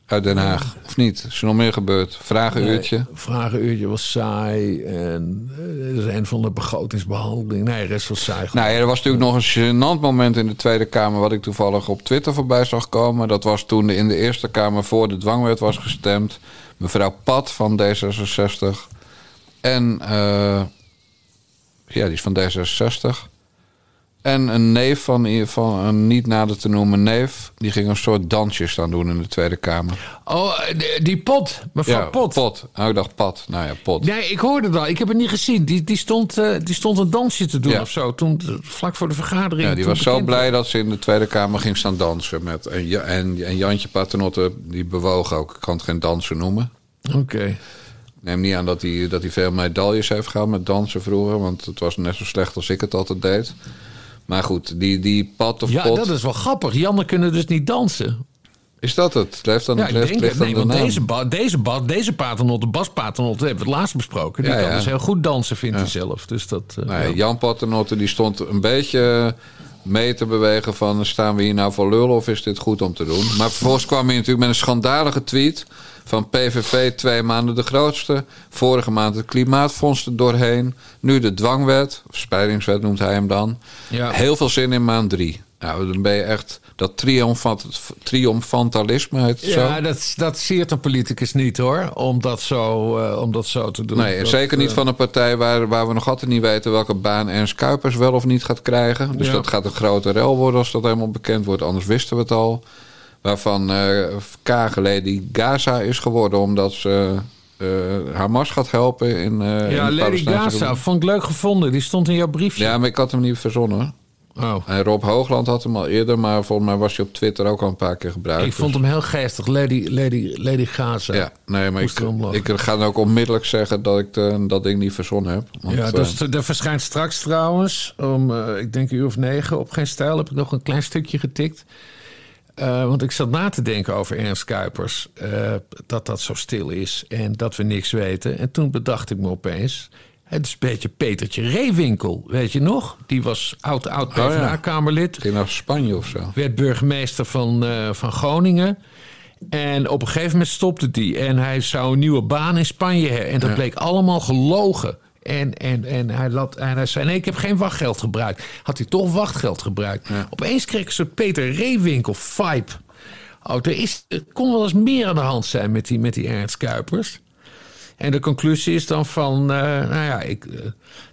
Uit Den Haag. Of niet? Is er nog meer gebeurd? Vragenuurtje? Nee, vragenuurtje was saai. En eh, er is een van de begrotingsbehandeling. Nee, de rest was saai. Nou ja, er was natuurlijk nog een gênant moment in de Tweede Kamer... wat ik toevallig op Twitter voorbij zag komen. Dat was toen in de Eerste Kamer voor de dwangwet was gestemd. Mevrouw Pat van D66 en... eh Ja, die is van D66. En een neef van, van een niet nader te noemen neef... die ging een soort dansje staan doen in de Tweede Kamer. Oh, die, pot. Mevrouw ja, Pot. pot. Oh, ik dacht Pat. Nou ja, pot. Nee, ik hoorde dat. Ik heb het niet gezien. Die, die, stond, eh, die stond een dansje te doen Ja. of zo. Toen, eh, vlak voor de vergadering. Ja, die was zo blij dat ze in de Tweede Kamer ging staan dansen. Met, en, en, en Jantje Paternotte, die bewoog ook. Ik kan het geen dansen noemen. Oké. Neem niet aan dat hij, dat hij veel medailles heeft gehad met dansen vroeger. Want het was net zo slecht als ik het altijd deed. Maar goed, die, die pat of Ja, pot... dat is wel grappig. Jannen kunnen dus niet dansen. Is dat het? Leeft dan Ja, ik denk het. Nee, de want deze, ba deze, ba deze paternotte, Bas paternotte, hebben we het laatst besproken. Die Ja, kan ja. dus heel goed dansen, vindt hij zelf. Dus dat, eh, Nee, ja. Jan Paternotte die stond een beetje mee te bewegen van... staan we hier nou voor lullen of is dit goed om te doen? Maar vervolgens kwam hij natuurlijk met een schandalige tweet... van PVV twee maanden de grootste. Vorige maand het Klimaatfonds er doorheen. Nu de dwangwet, of spreidingswet noemt hij hem dan. Ja. Heel veel zin in maand drie. Nou, dan ben je echt... Dat triomfant, triomfantalisme heet het Ja, zo. dat, dat siert een politicus niet hoor, om dat zo, eh, om dat zo te doen. Nee, Dat, zeker niet eh, van een partij waar, waar we nog altijd niet weten welke baan Ernst Kuipers wel of niet gaat krijgen. Dus Ja. dat gaat een grote rel worden als dat helemaal bekend wordt. Anders wisten we het al. Waarvan eh Kagel die Gaza is geworden omdat ze eh, Hamas gaat helpen in, in Ja, Lady Gaza, gebied. vond ik leuk gevonden. Die stond in jouw briefje. Ja, maar ik had hem niet verzonnen. Oh. En Rob Hoogland had hem al eerder, maar volgens mij was hij op Twitter ook al een paar keer gebruikt. Ik vond Dus- hem heel geestig, Lady, Lady, Lady Gaza. Ja, nee, maar ik, ik ga dan ook onmiddellijk zeggen dat ik de, dat ding niet verzonnen heb. Want, Ja, dus er verschijnt straks trouwens, om ik denk een uur of negen op Geen Stijl, heb ik nog een klein stukje getikt. Eh, want ik zat na te denken over Ernst Kuipers, eh, dat dat zo stil is en dat we niks weten. En toen bedacht ik me opeens, het is een beetje Petertje Reewinkel, weet je nog? Die was oud, oud Oh, ja. Ging naar Spanje of zo. werd burgemeester van, eh, van Groningen. En op een gegeven moment stopte die. En hij zou een nieuwe baan in Spanje hebben. En dat Ja. bleek allemaal gelogen. En, en, en, hij lat, en hij zei: Nee, ik heb geen wachtgeld gebruikt. Had hij toch wachtgeld gebruikt? Opeens kreeg ik een soort Peter Reewinkel-vibe. Oh, er, is, er kon wel eens meer aan de hand zijn met die, met die Ernst Kuipers. En de conclusie is dan van, eh, nou ja, ik, eh,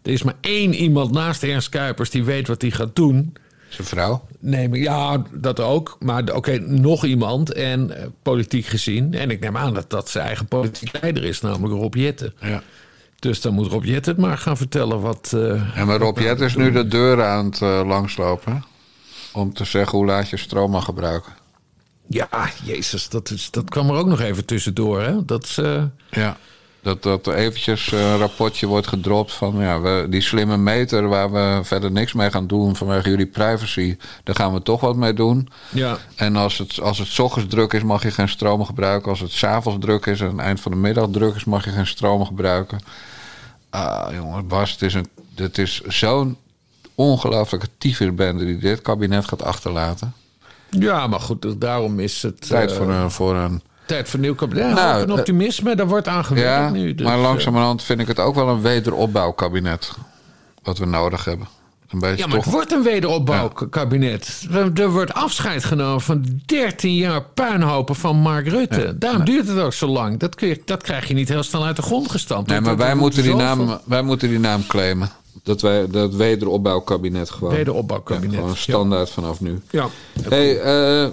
er is maar één iemand naast Ernst Kuipers die weet wat hij gaat doen. Zijn vrouw. Nee, maar ja, dat ook. Maar oké, nog iemand en eh, politiek gezien. En ik neem aan dat dat zijn eigen politiek leider is, namelijk Rob Jetten. Ja. Dus dan moet Rob Jetten het maar gaan vertellen wat... eh, En maar Rob Jet is nu de deur aan het eh, langslopen. Om te zeggen hoe laat je stroom mag gebruiken. Ja, jezus, dat, is, dat kwam er ook nog even tussendoor. Hè? Dat is, eh, Ja. Dat, dat er eventjes eh, een rapportje wordt gedropt van ja, we, die slimme meter waar we verder niks mee gaan doen vanwege jullie privacy, daar gaan we toch wat mee doen. ja. En als het, als het ochtends druk is, mag je geen stroom gebruiken. Als het 's avonds druk is en eind van de middag druk is, mag je geen stroom gebruiken. Ah, jongen, Bas, het is, een, het is zo'n ongelooflijke tyfusbende die dit kabinet gaat achterlaten. ja, maar goed, daarom is het... Tijd eh, voor een, voor een tijd voor nieuw kabinet. Ja, Nou, een optimisme, daar wordt aan gewerkt Ja, nu. Dus, maar eh, langzamerhand vind ik het ook wel een wederopbouwkabinet. Wat we nodig hebben. Ja, maar toch... het wordt een wederopbouwkabinet. Er wordt afscheid genomen van 13 jaar puinhopen van Mark Rutte. Daarom duurt het ook zo lang. Dat, kun je, dat krijg je niet heel snel uit de grond gestampt. Nee, maar wij moeten, die naam, wij moeten die naam claimen. Dat, wij, dat wederopbouwkabinet gewoon. Wederopbouwkabinet, Ja, gewoon ja. standaard vanaf nu. Ja. Hey, eh,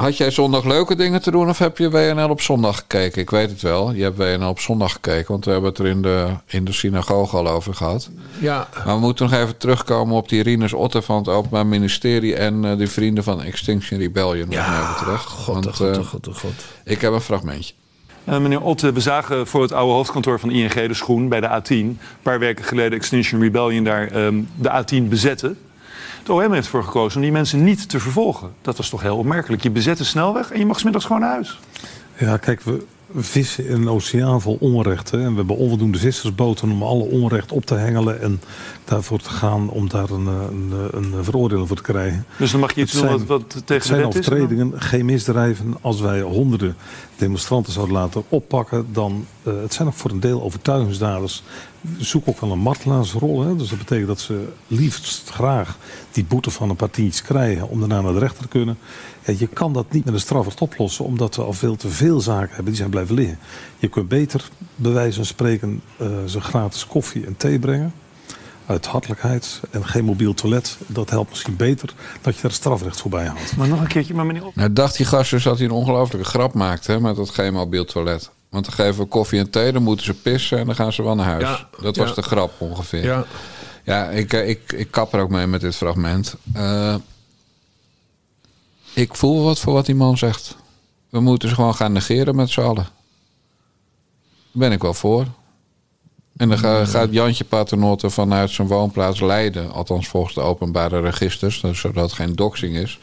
had jij zondag leuke dingen te doen of heb je WNL op zondag gekeken? Ik weet het wel. Je hebt WNL op zondag gekeken, want we hebben het er in de, in de synagoge al over gehad. ja. Maar we moeten nog even terugkomen op die Rinus Otter van het Openbaar Ministerie en eh, die vrienden van Extinction Rebellion. wat mij Ja, betreft. god, Want, god, oh god, god. ik heb een fragmentje. Eh, meneer Otte, we zagen voor het oude hoofdkantoor van ING de Schoen bij de A10... een paar weken geleden Extinction Rebellion daar ehm, de A10 bezetten. Het OM heeft ervoor gekozen om die mensen niet te vervolgen. Dat was toch heel opmerkelijk. Je bezet een snelweg en je mag 's middags gewoon naar huis. Ja, kijk, we vissen in een oceaan vol onrecht. Hè? En we hebben onvoldoende vissersboten om alle onrecht op te hengelen... en daarvoor te gaan om daar een, eh, een, een, een veroordeling voor te krijgen. Dus dan mag je iets Het doen wat, wat Het tegen de zijn wet is. dan- overtredingen, geen misdrijven. Als wij honderden demonstranten zouden laten oppakken... dan, eh, het zijn ook voor een deel overtuigingsdaders. Zoek ook wel een martelaarsrol. Hè? Dus dat betekent dat ze liefst graag die boete van een partij iets krijgen... om daarna naar de rechter te kunnen. Ja, je kan dat niet met een strafrecht oplossen... omdat we al veel te veel zaken hebben die zijn blijven liggen. Je kunt beter, bij wijze van spreken, eh, ze gratis koffie en thee brengen... uit hartelijkheid en geen mobiel toilet. Dat helpt misschien beter dat je daar strafrecht voorbij houdt. Maar nog een keertje, maar meneer Op. Nou, dacht die gast dus dat hij een ongelofelijke grap maakte hè, met dat geen mobiel toilet. Want dan geven we koffie en thee, dan moeten ze pissen en dan gaan ze wel naar huis. Ja, dat was ja. de grap ongeveer. Ja. Ja, ik, eh, ik, ik kap er ook mee met dit fragment. Eh, ik voel wat voor wat die man zegt. We moeten ze gewoon gaan negeren met z'n allen. Daar ben ik wel voor. En dan ga- gaat Jantje Paternotte vanuit zijn woonplaats Leiden... althans volgens de openbare registers, dus zodat het geen doxing is...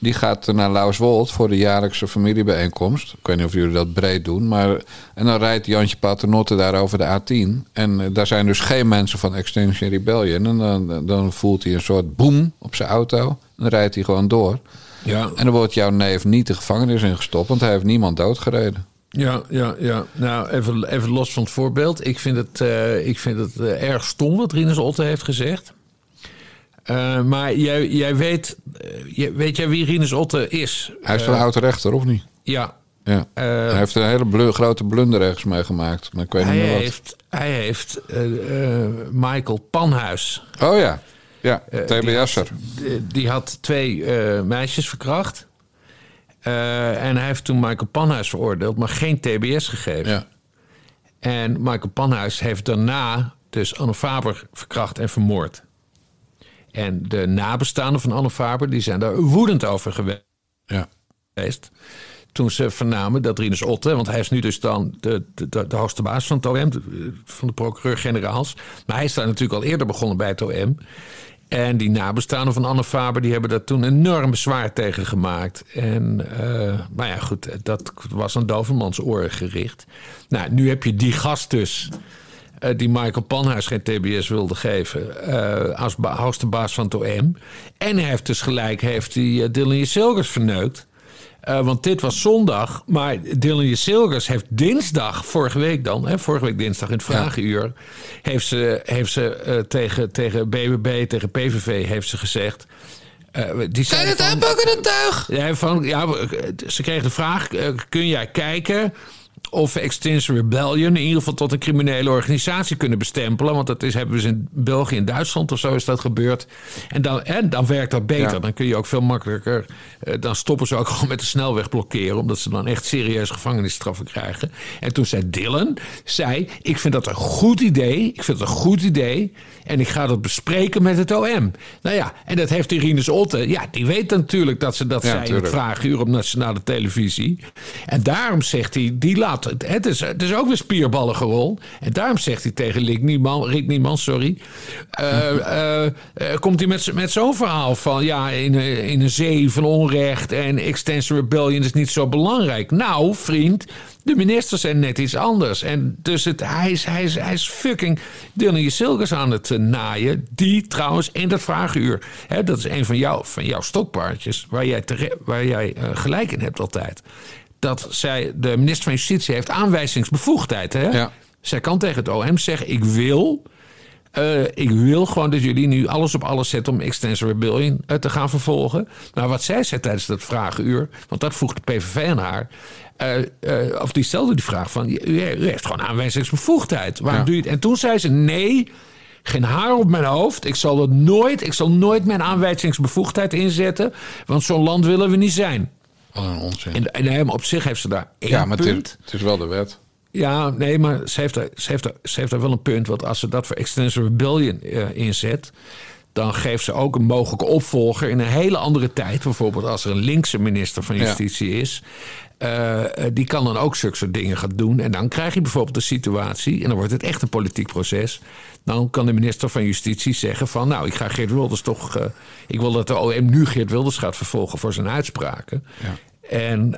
die gaat naar Lauswold voor de jaarlijkse familiebijeenkomst. Ik weet niet of jullie dat breed doen, maar... en dan rijdt Jantje Paternotte daar over de A10... en eh, daar zijn dus geen mensen van Extinction Rebellion... en dan, dan voelt hij een soort boem op zijn auto... en dan rijdt hij gewoon door... Ja, En dan wordt jouw neef niet de gevangenis ingestopt, want hij heeft niemand doodgereden. ja, ja, ja. Nou, even, even los van het voorbeeld. Ik vind het, eh, ik vind het eh, erg stom wat Rinus Otte heeft gezegd. Eh, maar jij, jij weet, eh, weet jij wie Rinus Otte is? Hij is een oude rechter, of niet? Ja, Ja. Eh, hij heeft een hele blu- grote blunder ergens meegemaakt, maar ik weet hij niet meer wat. heeft, hij heeft eh, eh, Michael Panhuis. Oh ja, ja, Eh, TBS'er. Die, die had twee eh, meisjes verkracht. Eh, en hij heeft toen Michael Panhuis veroordeeld, maar geen TBS gegeven. Ja. En Michael Panhuis heeft daarna dus Anne Faber verkracht en vermoord. En de nabestaanden van Anne Faber die zijn daar woedend over gewe- Ja. geweest. Toen ze vernamen dat Rinus Otte, want hij is nu dus dan de, de, de, hoogste baas van het OM, de- van de procureur-generaals. Maar hij is daar natuurlijk al eerder begonnen bij het OM. En die nabestaanden van Anne Faber, die hebben daar toen enorm bezwaar tegen gemaakt. En, eh maar ja, goed, dat was aan Dovermans oren gericht. Nou, nu heb je die gast dus, eh, die Michael Panhuis geen TBS wilde geven, eh, als hoogste baas van het OM. En hij heeft dus gelijk, heeft hij uh, Dylan Silgers verneukt. Eh, want dit was zondag, maar Dylan Silgers heeft dinsdag, vorige week dan, hè, vorige week dinsdag in het Vragenuur, heeft ze, heeft ze eh, tegen, tegen BBB, tegen PVV, heeft ze gezegd. eh, die Kan het uitpakken, het tuig? ja, van, ja, ze kreeg de vraag: eh, kun jij kijken of Extinction Rebellion in ieder geval tot een criminele organisatie kunnen bestempelen? Want dat is, hebben we in België en Duitsland of zo is dat gebeurd. En dan, en dan werkt dat beter. Ja. Dan kun je ook veel makkelijker. eh, dan stoppen ze ook gewoon met de snelweg blokkeren, omdat ze dan echt serieus gevangenisstraffen krijgen. En toen zei Dylan: zei, Ik vind dat een goed idee. Ik vind het een goed idee. En ik ga dat bespreken met het OM. Nou ja, en dat heeft Irinus Otte. Ja, die weet natuurlijk dat ze dat Ja, zei in het vragenuur op nationale televisie. En daarom zegt hij, die laat het. Is, het is ook weer spierballengerol. En daarom zegt hij tegen Rick Nieman, sorry. eh, eh, eh, komt hij met, met zo'n verhaal van ja, in, in een zee van onrecht en Extension Rebellion is niet zo belangrijk. Nou, vriend. De ministers zijn net iets anders. En dus het, hij, is, hij, hij is fucking Dylan Silkers aan het naaien. Die trouwens in dat vragenuur. Hè, dat is een van, jou, van jouw stokpaardjes. Waar jij, waar jij gelijk in hebt altijd. Dat zij, de minister van Justitie heeft aanwijzingsbevoegdheid. Hè? Ja. Zij kan tegen het OM zeggen: Ik wil. eh, ik wil gewoon dat jullie nu alles op alles zetten om Extension Rebellion eh, te gaan vervolgen. Maar wat zij zei tijdens dat vragenuur, want dat vroeg de PVV aan haar. eh, of die stelde die vraag van, u, u heeft gewoon aanwijzingsbevoegdheid. Waarom Ja. doe je het? En toen zei ze, nee, geen haar op mijn hoofd. Ik zal het nooit, ik zal nooit mijn aanwijzingsbevoegdheid inzetten. Want zo'n land willen we niet zijn. Wat een onzin. En, en hem op zich heeft ze daar één ja, maar het punt. is, het is wel de wet. Ja, nee, maar ze heeft, daar, ze, heeft daar, ze heeft daar wel een punt. Want als ze dat voor Extension Rebellion eh, inzet... dan geeft ze ook een mogelijke opvolger in een hele andere tijd. Bijvoorbeeld als er een linkse minister van Ja. Justitie is... eh, eh, die kan dan ook zulke soort dingen gaan doen. En dan krijg je bijvoorbeeld de situatie... en dan wordt het echt een politiek proces... dan kan de minister van Justitie zeggen van... nou, ik ga Geert Wilders toch... eh, ik wil dat de OM nu Geert Wilders gaat vervolgen voor zijn uitspraken. Ja. En,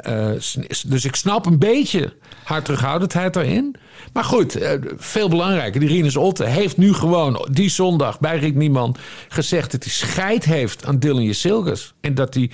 dus ik snap een beetje haar terughoudendheid daarin. Maar goed, veel belangrijker. Die Rinus Otte heeft nu gewoon die zondag bij Rick Nieman gezegd... dat hij scheid heeft aan Dylan Silgers. En dat hij,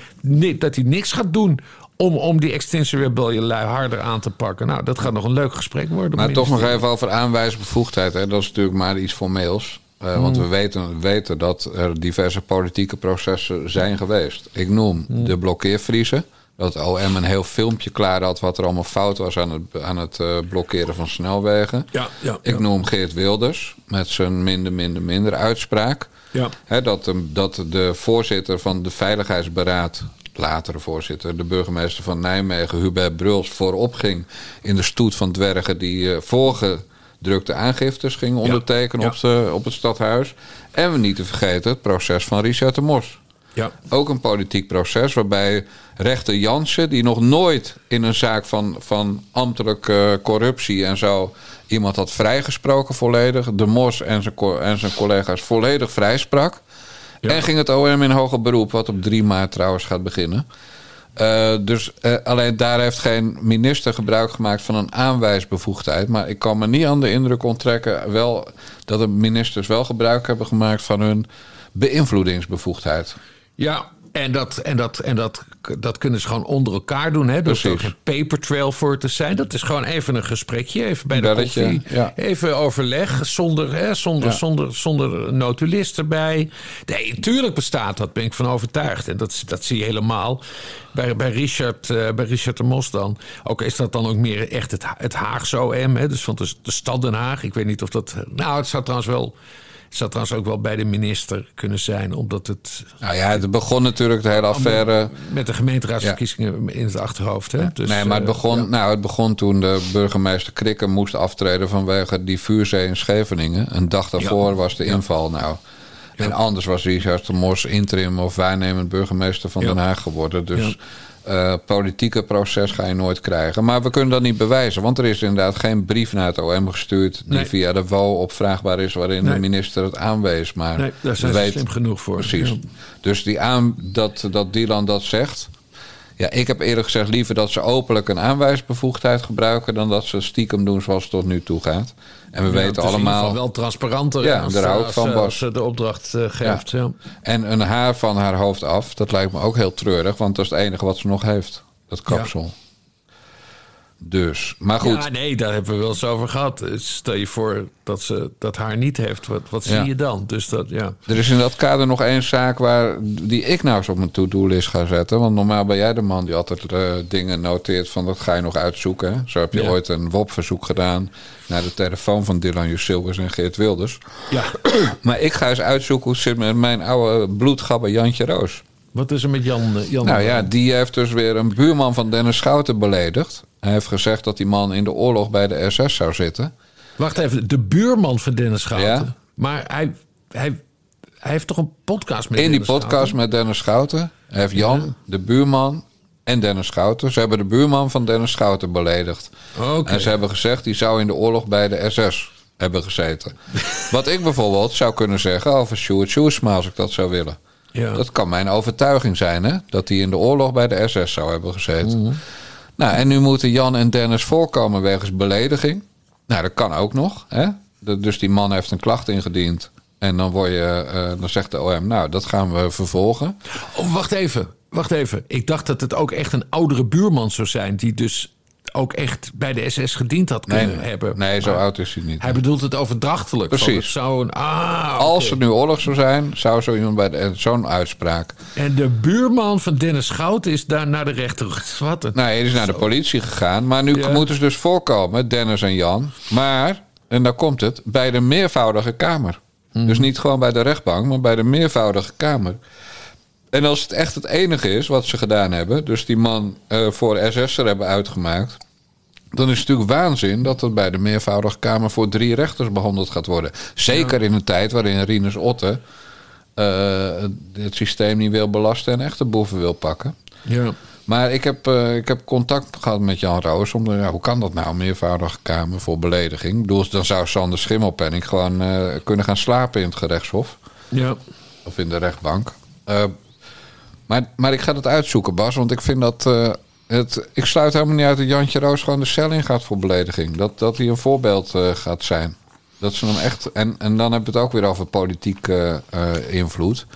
dat hij niks gaat doen om, om die Extinction Rebellion lui harder aan te pakken. Nou, dat gaat nog een leuk gesprek worden. Maar toch nog even over aanwijsbevoegdheid. Hè. Dat is natuurlijk maar iets formeels. Eh, Want we weten, weten dat er diverse politieke processen zijn geweest. Ik noem de blokkeervriezen. Dat OM een heel filmpje klaar had wat er allemaal fout was aan het, aan het eh, blokkeren van snelwegen. Ja, ja, Ik ja. noem Geert Wilders met zijn minder, minder, minder uitspraak. Ja. Dat, de, dat de voorzitter van de Veiligheidsberaad, latere voorzitter, de burgemeester van Nijmegen, Hubert Bruls, voorop ging in de stoet van dwergen die eh voorgedrukte aangiftes ging ondertekenen Ja. Op, de, op het stadhuis. En we niet te vergeten het proces van Richard de Mos. Ja. Ook een politiek proces waarbij rechter Jansen, die nog nooit in een zaak van, van ambtelijke corruptie en zo iemand had vrijgesproken volledig, de Mos en zijn, en zijn collega's volledig vrijsprak. En ging het OM in hoger beroep, wat op 3 maart trouwens gaat beginnen. Eh, dus eh, alleen daar heeft geen minister gebruik gemaakt van een aanwijsbevoegdheid. Maar ik kan me niet aan de indruk onttrekken wel, dat de ministers wel gebruik hebben gemaakt van hun beïnvloedingsbevoegdheid. Ja, en, dat, en, dat, en dat, dat kunnen ze gewoon onder elkaar doen. Hè? Er Precies. geen paper trail voor te zijn. Dat is gewoon even een gesprekje, even bij de Belletje, koffie. ja. Even overleg, zonder, hè, zonder, Ja. zonder, zonder notulist erbij. Nee, tuurlijk bestaat dat, ben ik van overtuigd. En dat, dat zie je helemaal bij, bij, Richard, eh, bij Richard de Mos dan. Ook is dat dan ook meer echt het, het Haagse OM, hè? dus van de, de stad Den Haag. Ik weet niet of dat... Nou, het zou trouwens wel... Het zou trouwens ook wel bij de minister kunnen zijn, omdat het Nou ja, het begon natuurlijk de hele affaire. met de gemeenteraadsverkiezingen in het achterhoofd. Hè? Dus, nee, maar het eh, begon, ja. nou, het begon toen de burgemeester Krikken moest aftreden vanwege die vuurzee in Scheveningen. Een dag daarvoor was de inval. Nou. En anders was Richard de Mos interim of waarnemend burgemeester van. Den Haag geworden. Dus Eh, politieke proces ga je nooit krijgen. Maar we kunnen dat niet bewijzen, want er is inderdaad geen brief naar het OM gestuurd die Nee. via de WO opvraagbaar is, waarin de minister het aanwees. Maar Nee, daar zijn we weten- genoeg voor. Precies. Ja. Dus die aan, dat, dat Dylan dat zegt. Ja, ik heb eerlijk gezegd liever dat ze openlijk een aanwijsbevoegdheid gebruiken. dan dat ze stiekem doen zoals het tot nu toe gaat. En we Ja, weten het is in ieder allemaal. geval wel transparanter Ja, als, daar hou ik als, van, als, Bas. ze de opdracht eh, geeft. Ja. En een haar van haar hoofd af. Dat lijkt me ook heel treurig, want dat is het enige wat ze nog heeft. Dat kapsel. Dus, maar goed. Ja, nee, daar hebben we wel eens over gehad. Stel je voor dat ze dat haar niet heeft. Wat, wat Ja. zie je dan? Dus dat, ja. Er is in dat kader nog één zaak waar, die ik nou eens op mijn to-do-list ga zetten. Want normaal ben jij de man die altijd eh, dingen noteert van dat ga je nog uitzoeken. Zo heb je Ja. ooit een WOP-verzoek gedaan naar de telefoon van Dylan Jusilvers en Geert Wilders. ja. Maar ik ga eens uitzoeken hoe het zit met mijn oude bloedgabber Jantje Roos. Wat is er met Jan? eh, Jan Nou ja, die heeft dus weer een buurman van Dennis Schouten beledigd. Hij heeft gezegd dat die man in de oorlog bij de SS zou zitten. Wacht even, de buurman van Dennis Schouten. Ja. Maar hij, hij, hij heeft toch een podcast met In die podcast Schouten? met Dennis Schouten heeft Jan, de buurman en Dennis Schouten... ze hebben de buurman van Dennis Schouten beledigd. Oké. En ze hebben gezegd, die zou in de oorlog bij de SS hebben gezeten. Wat ik bijvoorbeeld zou kunnen zeggen over Sjoerd Sjoerdsma... als ik dat zou willen. Ja. Dat kan mijn overtuiging zijn, hè? Dat hij in de oorlog bij de SS zou hebben gezeten. Mhm. Nou, en nu moeten Jan en Dennis voorkomen wegens belediging. Nou, dat kan ook nog, hè? De- Dus die man heeft een klacht ingediend. En dan, word je, eh, dan zegt de OM, nou, dat gaan we vervolgen. Oh, wacht even, wacht even. Ik dacht dat het ook echt een oudere buurman zou zijn... die dus ook echt bij de SS gediend had Nee, kunnen hebben. nee zo Maar oud is hij niet. Hij bedoelt het overdrachtelijk. Precies. Het zou een, ah. Als er nu oorlog zou zijn, zou zo iemand bij de zo'n uitspraak. En de buurman van Dennis Schouten is daar naar de rechter. Wat een... Nou, hij is naar de politie gegaan. Maar nu Ja. moeten ze dus voorkomen, Dennis en Jan. Maar, en daar komt het, bij de meervoudige kamer. Mhm. Dus niet gewoon bij de rechtbank, maar bij de meervoudige kamer. En als het echt het enige is wat ze gedaan hebben, dus die man eh, voor SS'er hebben uitgemaakt, dan is het natuurlijk waanzin dat het bij de meervoudige kamer voor drie rechters behandeld gaat worden. Zeker in een tijd waarin Rinus Otte eh, het systeem niet wil belasten en echte boeven wil pakken. Ja. Maar ik heb, eh, ik heb contact gehad met Jan Roos. Om, de- ja, hoe kan dat nou, meervoudige kamer voor belediging? Ik bedoel, dan zou Sander Schimmelpenning gewoon kunnen gaan slapen in het gerechtshof. ja. Of in de rechtbank. Maar, maar ik ga dat uitzoeken, Bas. Want ik vind dat... eh, het, ik sluit helemaal niet uit dat Jantje Roos gewoon de cel in gaat voor belediging. Dat, dat hij een voorbeeld eh, gaat zijn. Dat ze hem echt... En, en dan heb je het ook weer over politieke eh, invloed.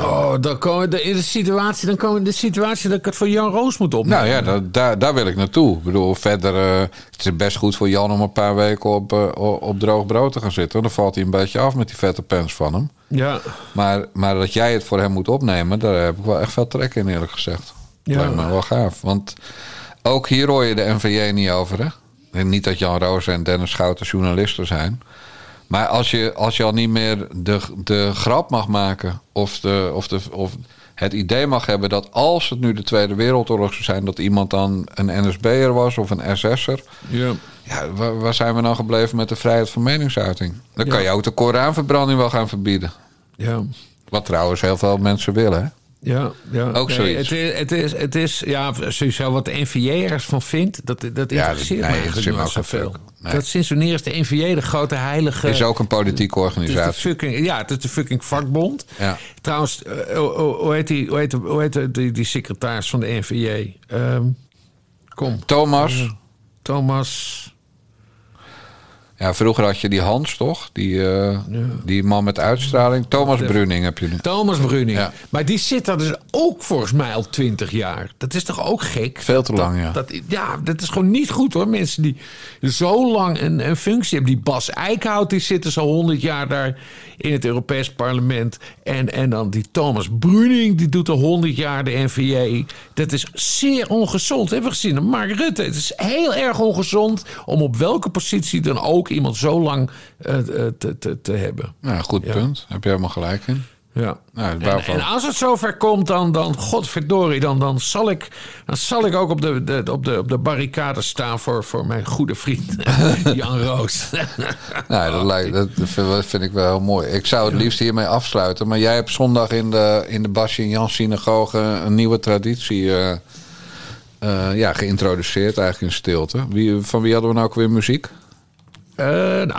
Oh, dan komen we in de situatie, dan komen we de situatie dat ik het voor Jan Roos moet opnemen. Nou ja, da- daar, daar wil ik naartoe. Ik bedoel, verder... het is best goed voor Jan om een paar weken op, op droog brood te gaan zitten. Dan valt hij een beetje af met die vette pens van hem. Ja. Maar, maar dat jij het voor hem moet opnemen... daar heb ik wel echt veel trek in, eerlijk gezegd. Ja. Lijkt me wel gaaf. Want ook hier hoor je de NVJ niet over, hè? En niet dat Jan Roos en Dennis Schouten journalisten zijn. Maar als je, als je al niet meer de, de grap mag maken... Of, de, of, de, of het idee mag hebben dat als het nu de Tweede Wereldoorlog zou zijn... dat iemand dan een NSB'er was of een SS'er... Ja. Ja, waar, waar zijn we nou gebleven met de vrijheid van meningsuiting? Dan kan je ook de Koranverbranding wel gaan verbieden. Ja. Wat trouwens heel veel mensen willen, hè? Ja, ja. Ook zoiets. Het is, het is, het is ja, sowieso wat de NVJ ergens van vindt, dat, dat interesseert nee, me eigenlijk niet zoveel. Nee. Dat sinds wanneer is de NVJ de grote heilige... is ook een politieke het organisatie. fucking, ja, het is de fucking vakbond. Ja. Trouwens, eh, hoe- hoe hoe heet die, hoe heet, hoe heet die, die secretaris van de NVJ? Ehm, kom, Thomas, Thomas... ja, vroeger had je die Hans, toch? Die, eh, die man met uitstraling. Thomas Bruning heb je nu. Thomas Bruning. Ja. Maar die zit daar dus ook volgens mij al twintig jaar. Dat is toch ook gek? Veel te lang, ja. Dat, ja, dat is gewoon niet goed hoor. Mensen die zo lang een, een functie hebben. Die Bas Eickhout, die zit dus al honderd jaar daar in het Europees parlement. En, en dan die Thomas Bruning, die doet al honderd jaar de NVA. Dat is zeer ongezond. Hebben we gezien. Mark Rutte, het is heel erg ongezond om op welke positie dan ook iemand zo lang eh, eh, te, te, te hebben. Nou, goed punt. Heb je helemaal gelijk in. Ja. Nou, En, als het zover komt, dan, dan godverdorie, dan, dan, zal ik, dan zal ik ook op de, de, op de, op de barricade staan voor, voor mijn goede vriend Jan Roos. Nou, dat, lijkt, dat vind ik wel heel mooi. Ik zou het liefst hiermee afsluiten. Maar jij hebt zondag in de, in de Basje en Jan synagoge een nieuwe traditie eh, eh, ja, geïntroduceerd, eigenlijk in stilte. Wie, van wie hadden we nou ook weer muziek? Eh, nou,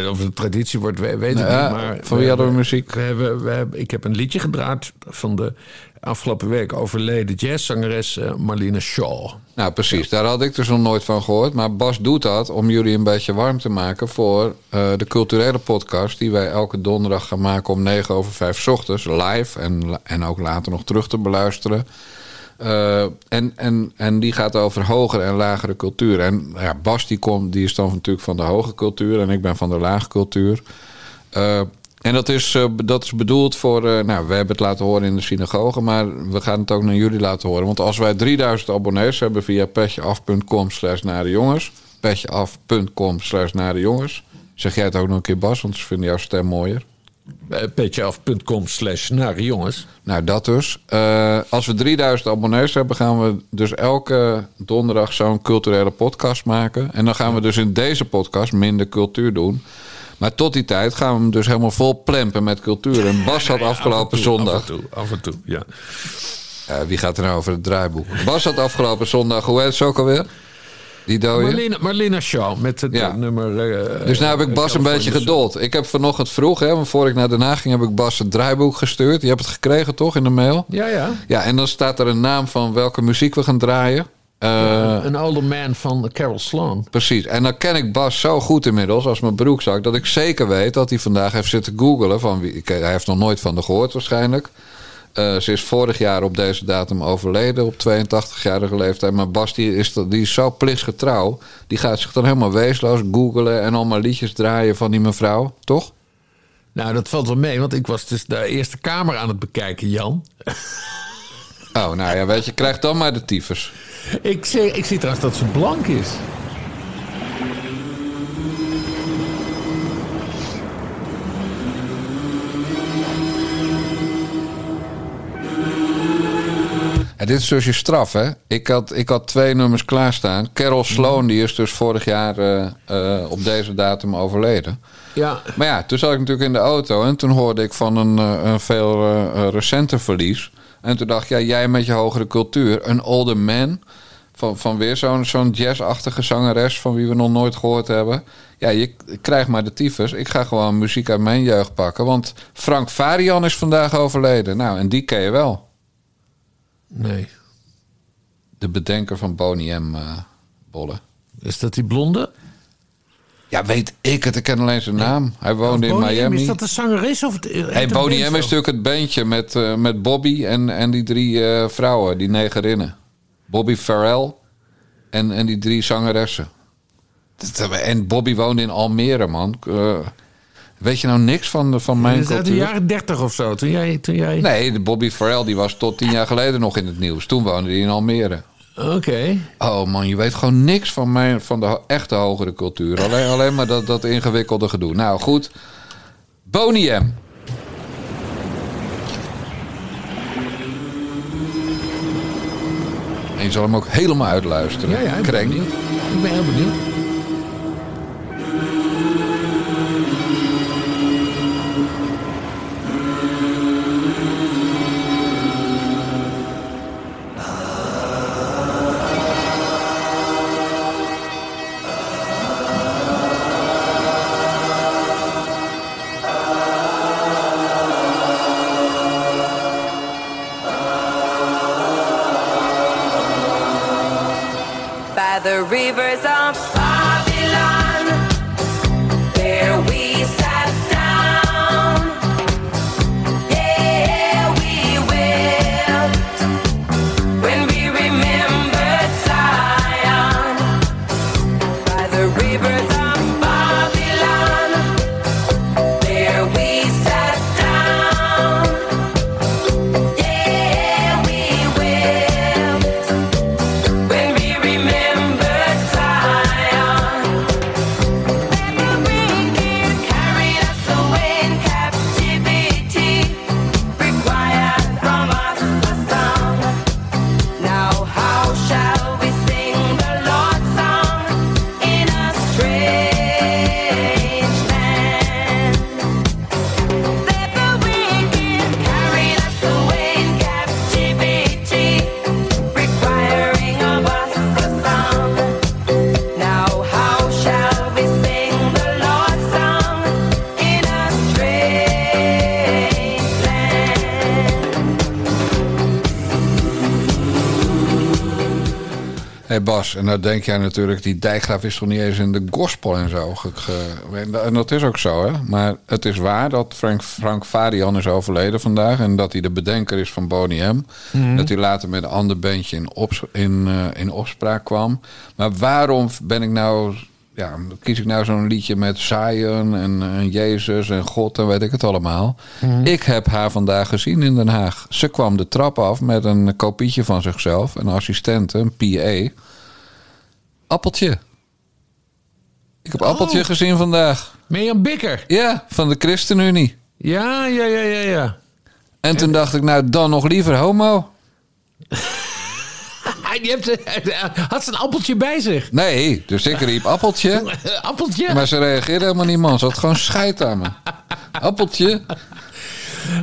eh, of het traditie wordt, we- weet ik Ja, niet. Maar van wie hadden we muziek? We hebben, we hebben, ik heb een liedje gedraaid van de afgelopen week overleden jazzzangeres eh, Marlene Shaw. Nou, precies. Daar had ik dus nog nooit van gehoord. Maar Bas doet dat om jullie een beetje warm te maken voor de culturele podcast... die wij elke donderdag gaan maken om 9 over 5 's ochtends. Live en, en ook later nog terug te beluisteren. Eh, en, en, en die gaat over hogere en lagere cultuur. En ja, Bas die, komt, die is dan natuurlijk van de hoge cultuur... en ik ben van de lage cultuur. Eh, en dat is, eh, dat is bedoeld voor. nou, we hebben het laten horen in de synagoge, maar we gaan het ook naar jullie laten horen. Want als wij 3000 abonnees hebben via petjeaf.com slash nare jongens, petjeaf.com slash nare jongens. Zeg jij het ook nog een keer, Bas, want ze vinden jouw stem mooier. Uh, Petjeaf.com slash nare jongens. Nou, dat dus. Eh, als we 3000 abonnees hebben, gaan we dus elke donderdag zo'n culturele podcast maken. En dan gaan we dus in deze podcast minder cultuur doen. Maar tot die tijd gaan we hem dus helemaal vol plempen met cultuur. En Bas had afgelopen zondag. Af en toe, af en toe, ja. Eh, wie gaat er nou over het draaiboek? Bas had afgelopen zondag, hoe heet het ook alweer? Die dode. Marlene, Marlene Shaw met het Ja. eh, nummer... eh, Dus nu heb ik Bas een beetje geduld. Ik heb vanochtend vroeg, hè, want voor ik naar Den Haag ging, heb ik Bas het draaiboek gestuurd. Je hebt het gekregen toch in de mail? Ja, ja. Ja, en dan staat er een naam van welke muziek we gaan draaien. Eh, Een older man van Carol Sloan. Precies. En dan ken ik Bas zo goed inmiddels als mijn broekzak... dat ik zeker weet dat hij vandaag heeft zitten googelen. Van wie, hij heeft nog nooit van de gehoord waarschijnlijk. Eh, ze is vorig jaar op deze datum overleden op 82-jarige leeftijd. Maar Bas die is, die is zo plichtsgetrouw. Die gaat zich dan helemaal weesloos googelen... en allemaal liedjes draaien van die mevrouw, toch? Nou, dat valt wel mee, want ik was dus de Eerste Kamer aan het bekijken, Jan. Oh, nou ja, weet je, krijg dan maar de tyfus. Ik, zie, ik zie trouwens dat ze blank is. Dit is dus je straf, hè? Ik had, ik had twee nummers klaarstaan. Carol Sloan, die is dus vorig jaar eh, eh, op deze datum overleden. Ja, Maar ja, toen zat ik natuurlijk in de auto en toen hoorde ik van een, eh, een veel recenter verlies. En toen dacht ik, ja, jij met je hogere cultuur, een older man, van, van weer zo'n zo'n jazzachtige zangeres van wie we nog nooit gehoord hebben. Ja, je krijgt maar de tyfus. Ik ga gewoon muziek uit mijn jeugd pakken, want Frank Varian is vandaag overleden. Nou, en die ken je wel. Nee. De bedenker van Boney M. eh bollen. Is dat die blonde? Ja, weet ik het. Ik ken alleen zijn naam. Hij woonde in M, Miami. Is dat de zangeres? Of het, Hey, Boney M is natuurlijk het bandje met, eh, met Bobby en, en die drie eh, vrouwen, die negerinnen. Bobby Farrell en, en die drie zangeressen. En Bobby woonde in Almere, man. Weet je nou niks van, van mijn is uit de cultuur? jaren 30 of zo. Toen jij. Toen jij... Nee, de Bobby Farrell die was tot tien jaar geleden nog in het nieuws. Toen woonde hij in Almere. Oké. Oh man, je weet gewoon niks van, mijn, van de echte hogere cultuur. Alleen, alleen maar dat, dat ingewikkelde gedoe. Nou goed, Boney M. En je zal hem ook helemaal uitluisteren. Ja, ja, ik ben. Ik ben heel benieuwd. En nou denk jij natuurlijk, die dijkgraaf is toch niet eens in de gospel en zo. En dat is ook zo, hè. Maar het is waar dat Frank, Frank Farian is overleden vandaag. En dat hij de bedenker is van Boney M. Dat hij later met een ander bandje in, ops- in, eh, in opspraak kwam. Maar waarom ben ik nou... Ja, kies ik nou zo'n liedje met Zion en, en Jezus en God en weet ik het allemaal. Ik heb haar vandaag gezien in Den Haag. Ze kwam de trap af met een kopietje van zichzelf, een assistente, een PA. Appeltje. Ik heb Appeltje gezien vandaag. Mirjam Bikker. Ja, van de ChristenUnie. Ja, ja, ja, ja, ja. En toen dacht ik, nou dan nog liever homo. Die heeft, had ze een appeltje bij zich? Nee, dus ik riep appeltje. appeltje? Maar ze reageerde helemaal niet, man. Ze had gewoon scheid aan me. Appeltje.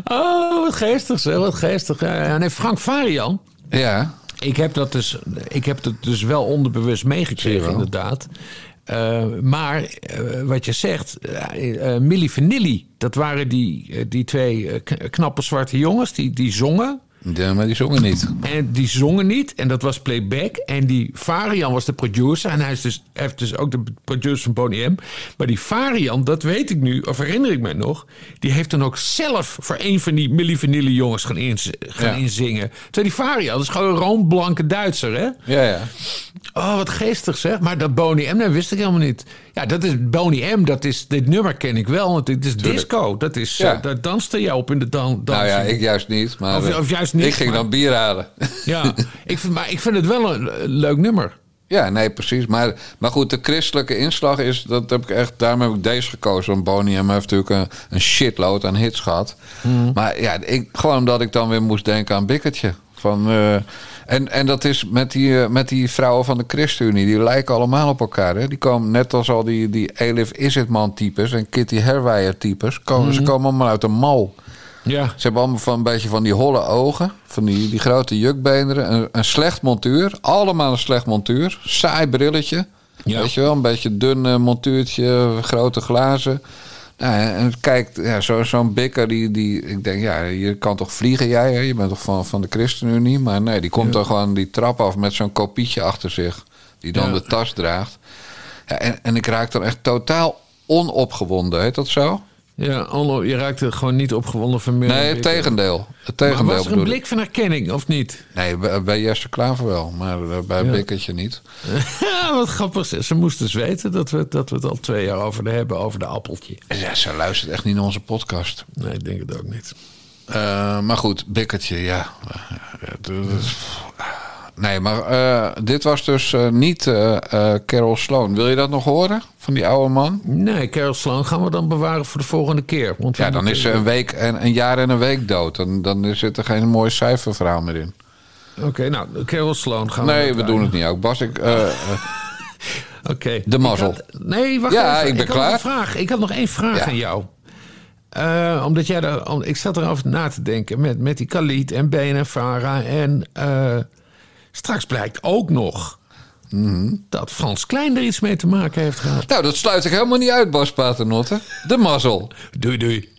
Oh, wat geestig zeg, wat geestig. Ja. Nee, Frank Varian. Ja. Ik heb dat dus, ik heb dat dus wel onderbewust meegekregen, inderdaad. Eh, maar eh, wat je zegt, eh, Milli Vanilli, dat waren die, die twee knappe zwarte jongens die, die zongen. Ja, maar die zongen niet. En die zongen niet. En dat was playback. En die Varian was de producer. En hij is dus, heeft dus ook de producer van Boney M. Maar die Varian, dat weet ik nu, of herinner ik mij nog. Die heeft dan ook zelf voor een van die Milli Vanilli jongens gaan, inz- gaan Ja. inzingen. Terwijl die Varian, dat is gewoon een roomblanke Duitser, hè? Ja, ja. Oh, wat geestig zeg. Maar dat Boney M, dat wist ik helemaal niet. Ja, dat is Boney M, dat is, dit nummer ken ik wel. Want dit is disco. Dat is, Ja. eh, daar danste jij op in de dan. Nou ja, ik juist niet. Maar Of- eh, of juist niet, Ik ging maar- dan bier halen. Ja, ik vind, maar ik vind het wel een leuk nummer. Ja, nee, precies. Maar, maar goed, de christelijke inslag is... Dat heb ik echt, daarom heb ik deze gekozen. Want Boney M heeft natuurlijk een, een shitload aan hits gehad. Hmm. Maar ja, ik, gewoon omdat ik dan weer moest denken aan Bikkertje. Van, eh, en, en dat is met die, eh, met die vrouwen van de ChristenUnie. Die lijken allemaal op elkaar. Hè? Die komen net als al die, die Elif Isitman types en Kitty Herwijer types. Komen. Ze komen allemaal uit een mal. Ja. Ze hebben allemaal van een beetje van die holle ogen. Van die, die grote jukbeenderen. Een, een slecht montuur. Allemaal een slecht montuur. Saai brilletje. Ja. Weet je wel, een beetje dun eh, montuurtje. Grote glazen. Nou, en kijk, ja, zo- zo'n bikker die, die... Ik denk, ja, je kan toch vliegen jij? Hè? Je bent toch van, van de ChristenUnie? Maar nee, die komt dan gewoon die trap af met zo'n kopietje achter zich. Die dan Ja. de tas draagt. Ja, en, en ik raak dan echt totaal onopgewonden. Heet dat zo? Ja, Onno, je raakte gewoon niet opgewonden van meer. Nee, het tegendeel. Het Maar tegendeel was er een blik van herkenning, of niet? Nee, bij, Jesse Klaver wel, maar eh, bij Ja. Bikkertje niet. Ja, wat grappig. Ze moesten dus weten dat we, dat we het al twee jaar over hebben, over de appeltje. Ja, ze luistert echt niet naar onze podcast. Nee, ik denk het ook niet. Eh, maar goed, Bikkertje, ja. Eh, dat is- Nee, maar eh, dit was dus eh, niet eh, Carol Sloan. Wil je dat nog horen van die oude man? Nee, Carol Sloan gaan we dan bewaren voor de volgende keer. Want Ja, dan is ze een week en een jaar en een week dood. Dan, dan zit er geen mooi cijferverhaal meer in. Oké, nou, Carol Sloan gaan we Nee, we doen het niet ook. Bas, ik, Oké. De mazzel. Nee, wacht Ja, even. ik ben klaar. een vraag. Ik had nog één vraag Ja. aan jou. Omdat jij daar, om- ik zat erover na te denken met, met die Khalid en Ben en Farah. En straks blijkt ook nog dat Frans Klein er iets mee te maken heeft gehad. nou, dat sluit ik helemaal niet uit, Bas Paternotte. De mazzel. Doei, doei.